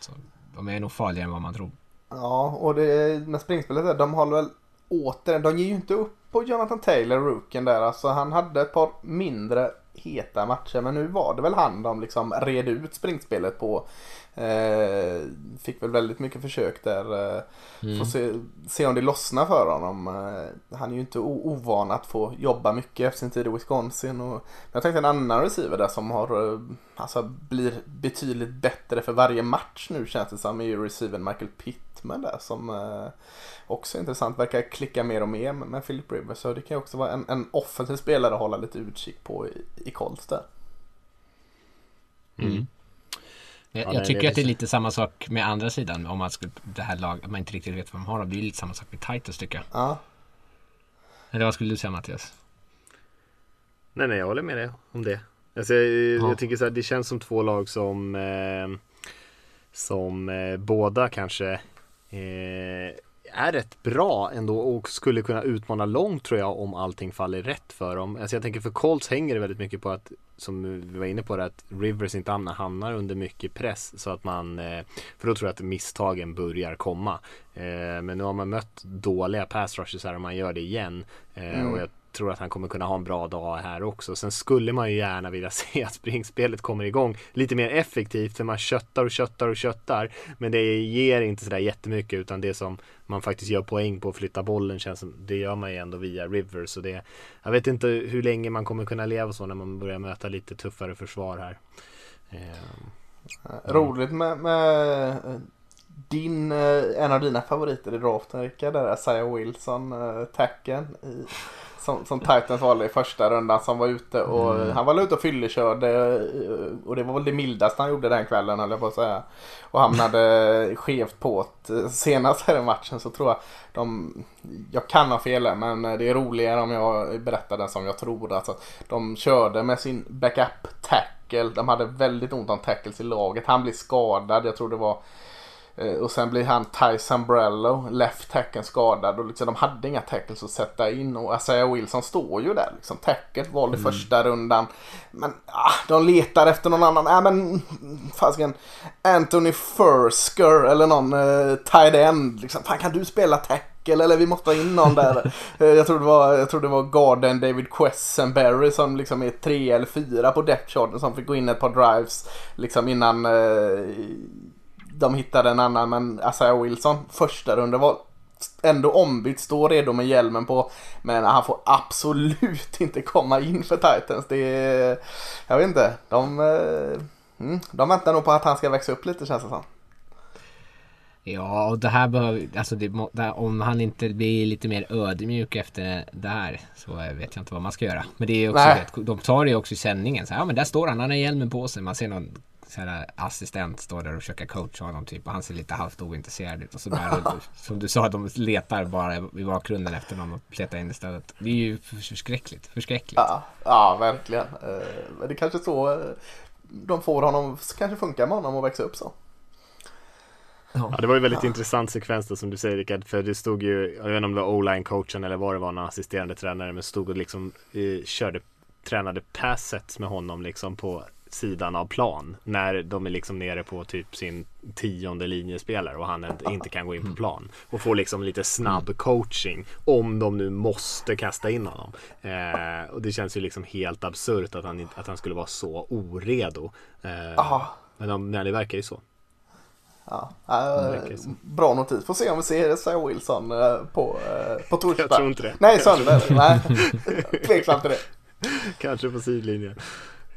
Speaker 4: Så de är nog farligare än vad man tror.
Speaker 3: Ja, och det med springspelet de håller väl återigen, de ger ju inte upp på Jonathan Taylor, rookien där. Alltså han hade ett par mindre heta matcher men nu var det väl han de liksom red ut springspelet på. Eh, fick väl väldigt mycket försök där. Eh, mm. Får se, se om det lossnar för honom. Eh, han är ju inte ovan att få jobba mycket efter sin tid i Wisconsin. Och, jag tänkte en annan receiver där som har, eh, alltså blir betydligt bättre för varje match nu känns det som. är ju receiven Michael Pittman där som eh, också intressant. Verkar klicka mer och mer med Philip Rivers. Så det kan ju också vara en, en offensiv spelare att hålla lite utkik på i, i Colts där.
Speaker 4: Mm. Jag, jag tycker att det är lite samma sak med andra sidan. Om man skulle, det här lag, man inte riktigt vet vad man har. Det är lite samma sak med Titus tycker jag.
Speaker 3: Ja.
Speaker 4: Eller vad skulle du säga Mattias?
Speaker 2: Nej, nej, jag håller med dig om det. Alltså, jag, jag tänker så här, det känns som två lag som eh, som eh, båda kanske eh, är rätt bra ändå och skulle kunna utmana långt tror jag om allting faller rätt för dem. Alltså jag tänker för Colts hänger det väldigt mycket på att som vi var inne på det att Rivers inte hamnar under mycket press så att man eh, för då tror jag att misstagen börjar komma. Eh, men nu har man mött dåliga pass rushes här och man gör det igen eh, mm. och jag tror att han kommer kunna ha en bra dag här också. Sen skulle man ju gärna vilja se att springspelet kommer igång lite mer effektivt för man köttar och köttar och köttar. Men det ger inte sådär jättemycket utan det som man faktiskt gör poäng på att flytta bollen känns som det gör man ju ändå via Rivers. Så det, jag vet inte hur länge man kommer kunna leva så när man börjar möta lite tuffare försvar här.
Speaker 3: Eh, Roligt med, med eh, din, eh, en av dina favoriter i draften Rickard, är Isaiah Wilson, eh, tacken i som, som Titans valde i första rundan som var ute och mm. han var ute och fyllekörde eh, och det var väl det mildaste han gjorde den kvällen höll jag på att säga. Och hamnade skevt på det. Senast här i matchen så tror jag de, jag kan ha fel men det är roligare om jag berättar den som jag tror. Alltså, de körde med sin backup tackle. De hade väldigt ont om tackles i laget. Han blev skadad. Jag tror det var Eh, och sen blir han Ty Sambrello, left tacken skadad och liksom de hade inga tackles att sätta in och Isaiah Wilson står ju där liksom. Tacket valde mm. första rundan. Men ah, de letar efter någon annan. Äh, men fasiken Anthony Fursker eller någon uh, tight end. Liksom. Fan kan du spela tackle eller vi måste ha in någon där. Eh, jag, tror det var, jag tror det var Garden David Quessenberry som liksom är tre eller fyra på depth som fick gå in ett par drives liksom innan uh, de hittade en annan men Isaiah Wilson första rundan var ändå ombytt, står redo med hjälmen på. Men han får absolut inte komma in för Titans. Det är, jag vet inte, de, eh, mm, de väntar nog på att han ska växa upp lite känns det som.
Speaker 4: Ja, och det här behöver, alltså det, om han inte blir lite mer ödmjuk efter det här så vet jag inte vad man ska göra. Men det är också rätt, de tar det också i sändningen. Så här, ja men där står han, han har hjälmen på sig. Man ser någon så här, assistent står där och försöker coacha honom typ och han ser lite halvt ointresserad ut. Och så där, som du sa, de letar bara i bakgrunden efter någon och letar in istället. Det är ju förskräckligt. Förskräckligt.
Speaker 3: Ja, ja verkligen. Eh, men det är kanske så eh, de får honom, kanske funkar med honom att växa upp så.
Speaker 2: Ja, det var ju väldigt ja. intressant sekvens då som du säger Rickard, för det stod ju, jag vet inte om det var o-line coachen eller vad det var, någon assisterande tränare, men stod och liksom eh, körde, tränade passet med honom liksom på sidan av plan när de är liksom nere på typ sin tionde linjespelare och han inte kan gå in på mm. plan och få liksom lite snabb mm. coaching om de nu måste kasta in honom. Eh, och det känns ju liksom helt absurt att han, att han skulle vara så oredo. Eh, men de, nej, det verkar ju så.
Speaker 3: Ja, äh, bra notis. Får se om vi ser Sarah Wilson äh, på, äh, på torsdag.
Speaker 2: Jag tror inte det.
Speaker 3: Nej, söndag. Nej, tveksam till det.
Speaker 2: Kanske på sidlinjen.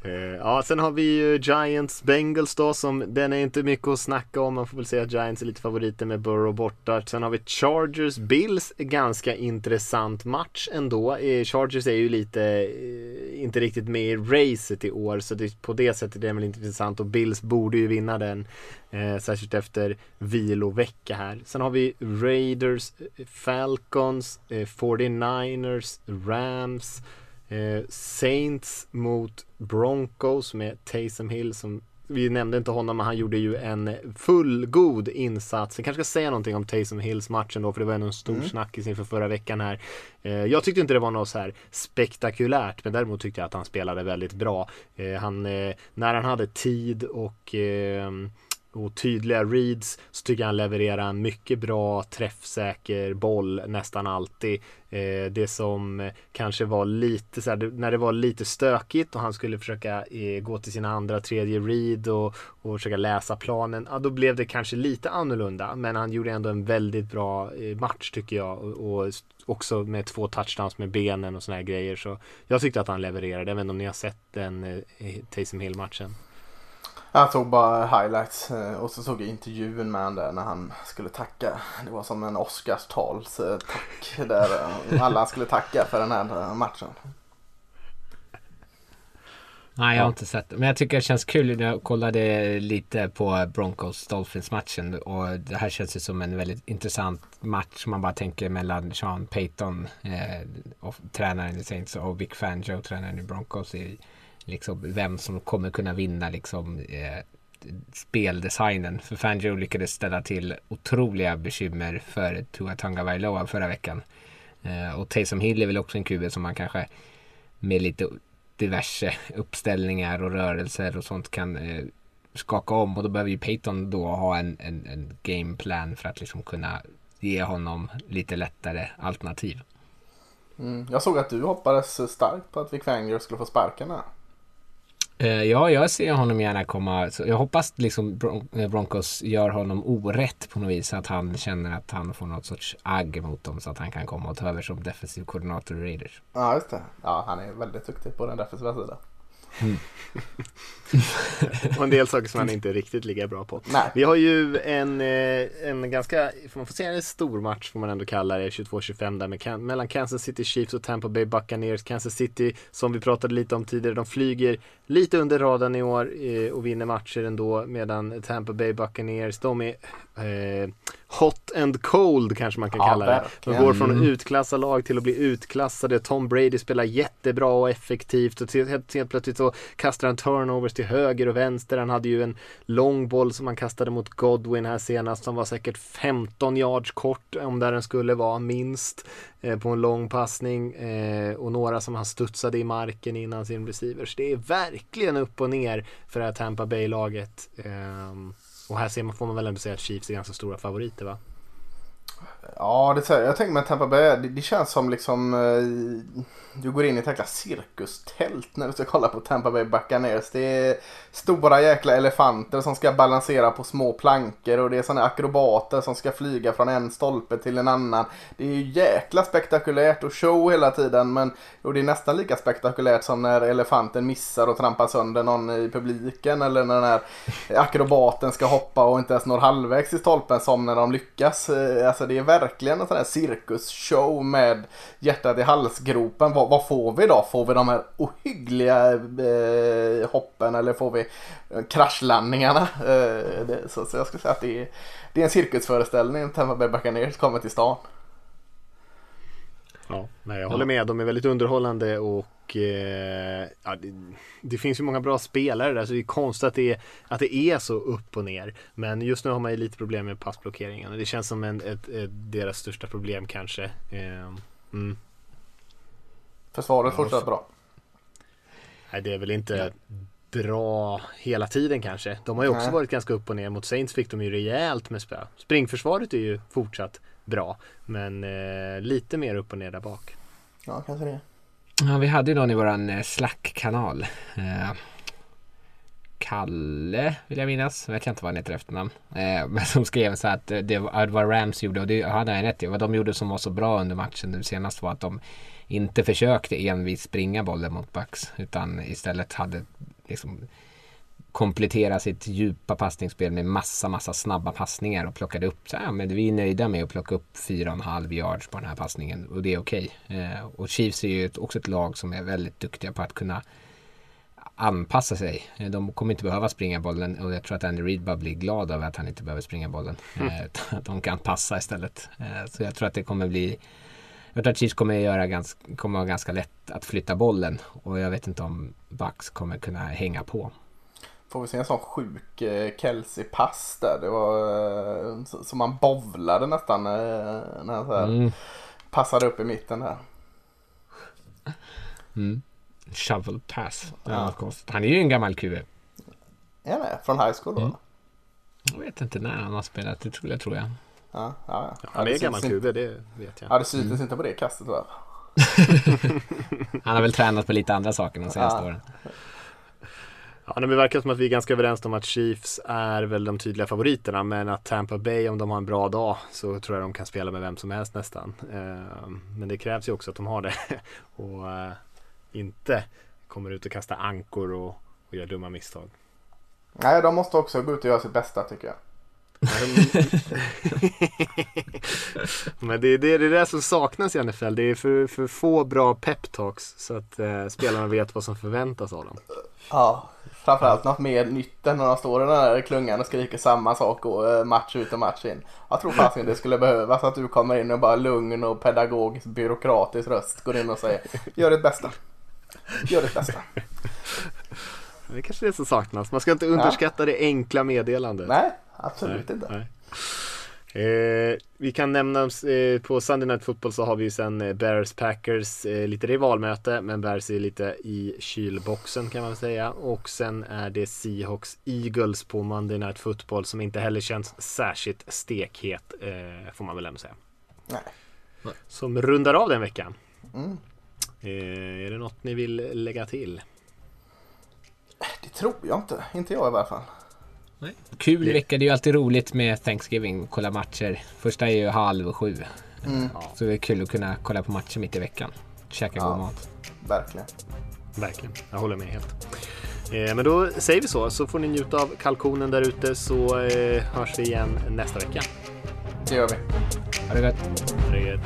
Speaker 2: Eh, ja, sen har vi ju Giants Bengals då som den är inte mycket att snacka om. Man får väl säga att Giants är lite favoriter med Burrow borta. Sen har vi Chargers Bills, ganska intressant match ändå. Eh, Chargers är ju lite eh, inte riktigt med i racet i år så det, på det sättet är det väl intressant och Bills borde ju vinna den. Eh, särskilt efter vilovecka här. Sen har vi Raiders, Falcons, eh, 49ers, Rams. Eh, Saints mot Broncos med Taysom Hill som vi nämnde inte honom men han gjorde ju en fullgod insats. Jag kanske ska säga någonting om Taysom Hills matchen då för det var ändå en stor mm. snackis inför förra veckan här. Eh, jag tyckte inte det var något så här spektakulärt men däremot tyckte jag att han spelade väldigt bra. Eh, han, eh, när han hade tid och eh, och tydliga reads så tycker jag han levererar en mycket bra träffsäker boll nästan alltid. Eh, det som kanske var lite så här, när det var lite stökigt och han skulle försöka eh, gå till sina andra tredje read och, och försöka läsa planen. Ja, då blev det kanske lite annorlunda men han gjorde ändå en väldigt bra eh, match tycker jag och, och också med två touchdowns med benen och såna här grejer så jag tyckte att han levererade. även om ni har sett den eh, Taysom Hill matchen.
Speaker 3: Jag såg bara highlights eh, och så såg jag intervjun med honom där när han skulle tacka. Det var som en Oscars-tals tack där eh, alla skulle tacka för den här eh, matchen.
Speaker 4: Nej, jag har inte sett det. Men jag tycker det känns kul. Jag kollade lite på Broncos Dolphins matchen och det här känns ju som en väldigt intressant match. Man bara tänker mellan Sean Payton, eh, och tränaren i Saints och Vic Fangio, tränaren i Broncos. I, liksom, vem som kommer kunna vinna liksom, eh, speldesignen. För Fangio lyckades ställa till otroliga bekymmer för Tua Tonga Vailoa förra veckan. Eh, och Taysom Hill är väl också en QB som man kanske med lite diverse uppställningar och rörelser och sånt kan eh, skaka om och då behöver ju Peyton då ha en, en, en gameplan för att liksom kunna ge honom lite lättare alternativ.
Speaker 3: Mm. Jag såg att du hoppades starkt på att Vic Fangio skulle få sparken här.
Speaker 4: Uh, ja, jag ser honom gärna komma. Så jag hoppas liksom Bron eh, Broncos gör honom orätt på något vis. Så att han känner att han får något sorts agg mot dem. Så att han kan komma och ta över som defensiv koordinator i Raiders.
Speaker 3: Ja, just det. Ja, han är väldigt duktig på den defensiva sidan. Mm.
Speaker 2: och en del saker som han inte riktigt ligger bra på.
Speaker 3: Nej.
Speaker 2: Vi har ju en, eh, en ganska, får man får säga en stor match får man ändå kalla det, 22-25 där med, mellan Kansas City Chiefs och Tampa Bay Buccaneers. Kansas City, som vi pratade lite om tidigare, de flyger lite under radarn i år eh, och vinner matcher ändå medan Tampa Bay Buccaneers, de är eh, hot and cold kanske man kan
Speaker 3: ja,
Speaker 2: kalla det. De går från utklassade lag till att bli utklassade. Tom Brady spelar jättebra och effektivt och helt, helt plötsligt så kastar han turnovers till höger och vänster. Han hade ju en lång boll som han kastade mot Godwin här senast som var säkert 15 yards kort om där den skulle vara minst eh, på en lång passning eh, och några som han studsade i marken innan sin receivers. Det är verkligen upp och ner för det här Tampa Bay-laget. Eh, och här ser man, får man väl ändå säga att Chiefs är ganska stora favoriter va?
Speaker 3: Ja, det är jag. tänker med Tampa Bay, det, det känns som liksom eh, du går in i ett jäkla cirkustält när du ska kolla på Tampa Bay Buccaneers. Det är stora jäkla elefanter som ska balansera på små plankor och det är sådana akrobater som ska flyga från en stolpe till en annan. Det är ju jäkla spektakulärt och show hela tiden men och det är nästan lika spektakulärt som när elefanten missar och trampar sönder någon i publiken eller när den här akrobaten ska hoppa och inte ens når halvvägs i stolpen som när de lyckas. Eh, alltså det är verkligen en sån här cirkusshow med hjärtat i halsgropen vad, får vi då? Får vi de här ohyggliga eh, hoppen eller får vi eh, kraschlandningarna? Eh, det, så, så, jag skulle säga att det är, det är en cirkusföreställning Tampa Bay Buccaneers kommer till stan.
Speaker 2: Ja, nej, jag håller med. De är väldigt underhållande och eh, ja, det, det, finns ju många bra spelare där så det är konstigt att det är, att det är så upp och ner. Men just nu har man ju lite problem med passblockeringen och det känns som en, ett, ett, deras största problem kanske. Eh, mm.
Speaker 3: Försvaret ja, fortsatt bra.
Speaker 2: Nej, det är väl inte ja. bra hela tiden kanske. De har ju också Nej. varit ganska upp och ner. Mot Saints fick de ju rejält med spö. Springförsvaret är ju fortsatt bra. Men eh, lite mer upp och ner där bak.
Speaker 3: Ja, kanske det.
Speaker 4: Ja, vi hade ju någon i våran eh, Slack-kanal. Eh, Kalle vill jag minnas. Jag vet inte vad han heter efternamn. Eh, men som skrev så att eh, det var vad Rams gjorde och det hade han rätt i. Vad de gjorde som var så bra under matchen nu senast var att de inte försökte envis springa bollen mot Bucks utan istället hade liksom komplettera sitt djupa passningsspel med massa, massa snabba passningar och plockade upp. Så, ja, men vi är nöjda med att plocka upp 4,5 yards på den här passningen och det är okej. Okay. Eh, och Chiefs är ju också ett lag som är väldigt duktiga på att kunna anpassa sig. Eh, de kommer inte behöva springa bollen och jag tror att Andy Reid bara blir glad över att han inte behöver springa bollen. Mm. Eh, de kan passa istället. Så jag tror att det kommer bli jag tror att Chiefs kommer, göra ganska, kommer vara ganska lätt att flytta bollen och jag vet inte om Bucks kommer kunna hänga på.
Speaker 3: Får vi se en sån sjuk eh, Kelsey-pass där. Det var eh, som man bovlade nästan eh, när han så här mm. passade upp i mitten där.
Speaker 4: Mm. Shovel pass. Ja. Han är ju en gammal QB.
Speaker 3: Är det? Från high school då? Mm.
Speaker 4: Jag vet inte när han har spelat. Det tror jag. Tror jag.
Speaker 3: Ja, ja,
Speaker 2: ja. Han är gammal QB, det vet jag.
Speaker 3: Ja, det syntes mm. inte på det kastet va?
Speaker 4: Han har väl tränat på lite andra saker de senaste ja. åren.
Speaker 2: Ja, det verkar som att vi är ganska överens om att Chiefs är väl de tydliga favoriterna men att Tampa Bay om de har en bra dag så tror jag de kan spela med vem som helst nästan. Ehm, men det krävs ju också att de har det och eh, inte kommer ut och kastar ankor och, och gör dumma misstag.
Speaker 3: Nej, de måste också gå ut och göra sitt bästa tycker jag.
Speaker 2: Men det är det, det, är det som saknas i NFL. Det är för, för få bra peptalks så att eh, spelarna vet vad som förväntas av dem.
Speaker 3: Ja, framförallt något mer nytt än när de står i den här klungan och skriker samma sak och eh, match ut och match in. Jag tror fasiken det skulle behövas att du kommer in och bara lugn och pedagogisk byråkratisk röst går in och säger gör ditt bästa. Gör ditt bästa.
Speaker 2: Det är kanske är det som saknas. Man ska inte underskatta det enkla meddelandet.
Speaker 3: Nej, absolut inte.
Speaker 2: Nej. Eh, vi kan nämna eh, på Sunday Night Football så har vi ju sen eh, Bears Packers eh, lite rivalmöte men Bears är lite i kylboxen kan man säga och sen är det Seahawks Eagles på Monday Night Football som inte heller känns särskilt stekhet eh, får man väl ändå säga.
Speaker 3: Nej.
Speaker 2: Som rundar av den veckan.
Speaker 3: Mm.
Speaker 2: Eh, är det något ni vill lägga till?
Speaker 3: Det tror jag inte. Inte jag i alla fall.
Speaker 4: Kul
Speaker 2: Det-
Speaker 4: vecka, det är ju alltid roligt med Thanksgiving, kolla matcher. Första är ju halv sju.
Speaker 3: Mm.
Speaker 4: Så det är kul att kunna kolla på matcher mitt i veckan. Käka
Speaker 3: Ja.
Speaker 4: god mat.
Speaker 3: Verkligen.
Speaker 2: Verkligen, jag håller med helt. Eh, men då säger vi så, så får ni njuta av kalkonen där ute så eh, hörs vi igen nästa vecka.
Speaker 3: Det gör vi.
Speaker 4: Ha det gott.
Speaker 2: Ha det gött.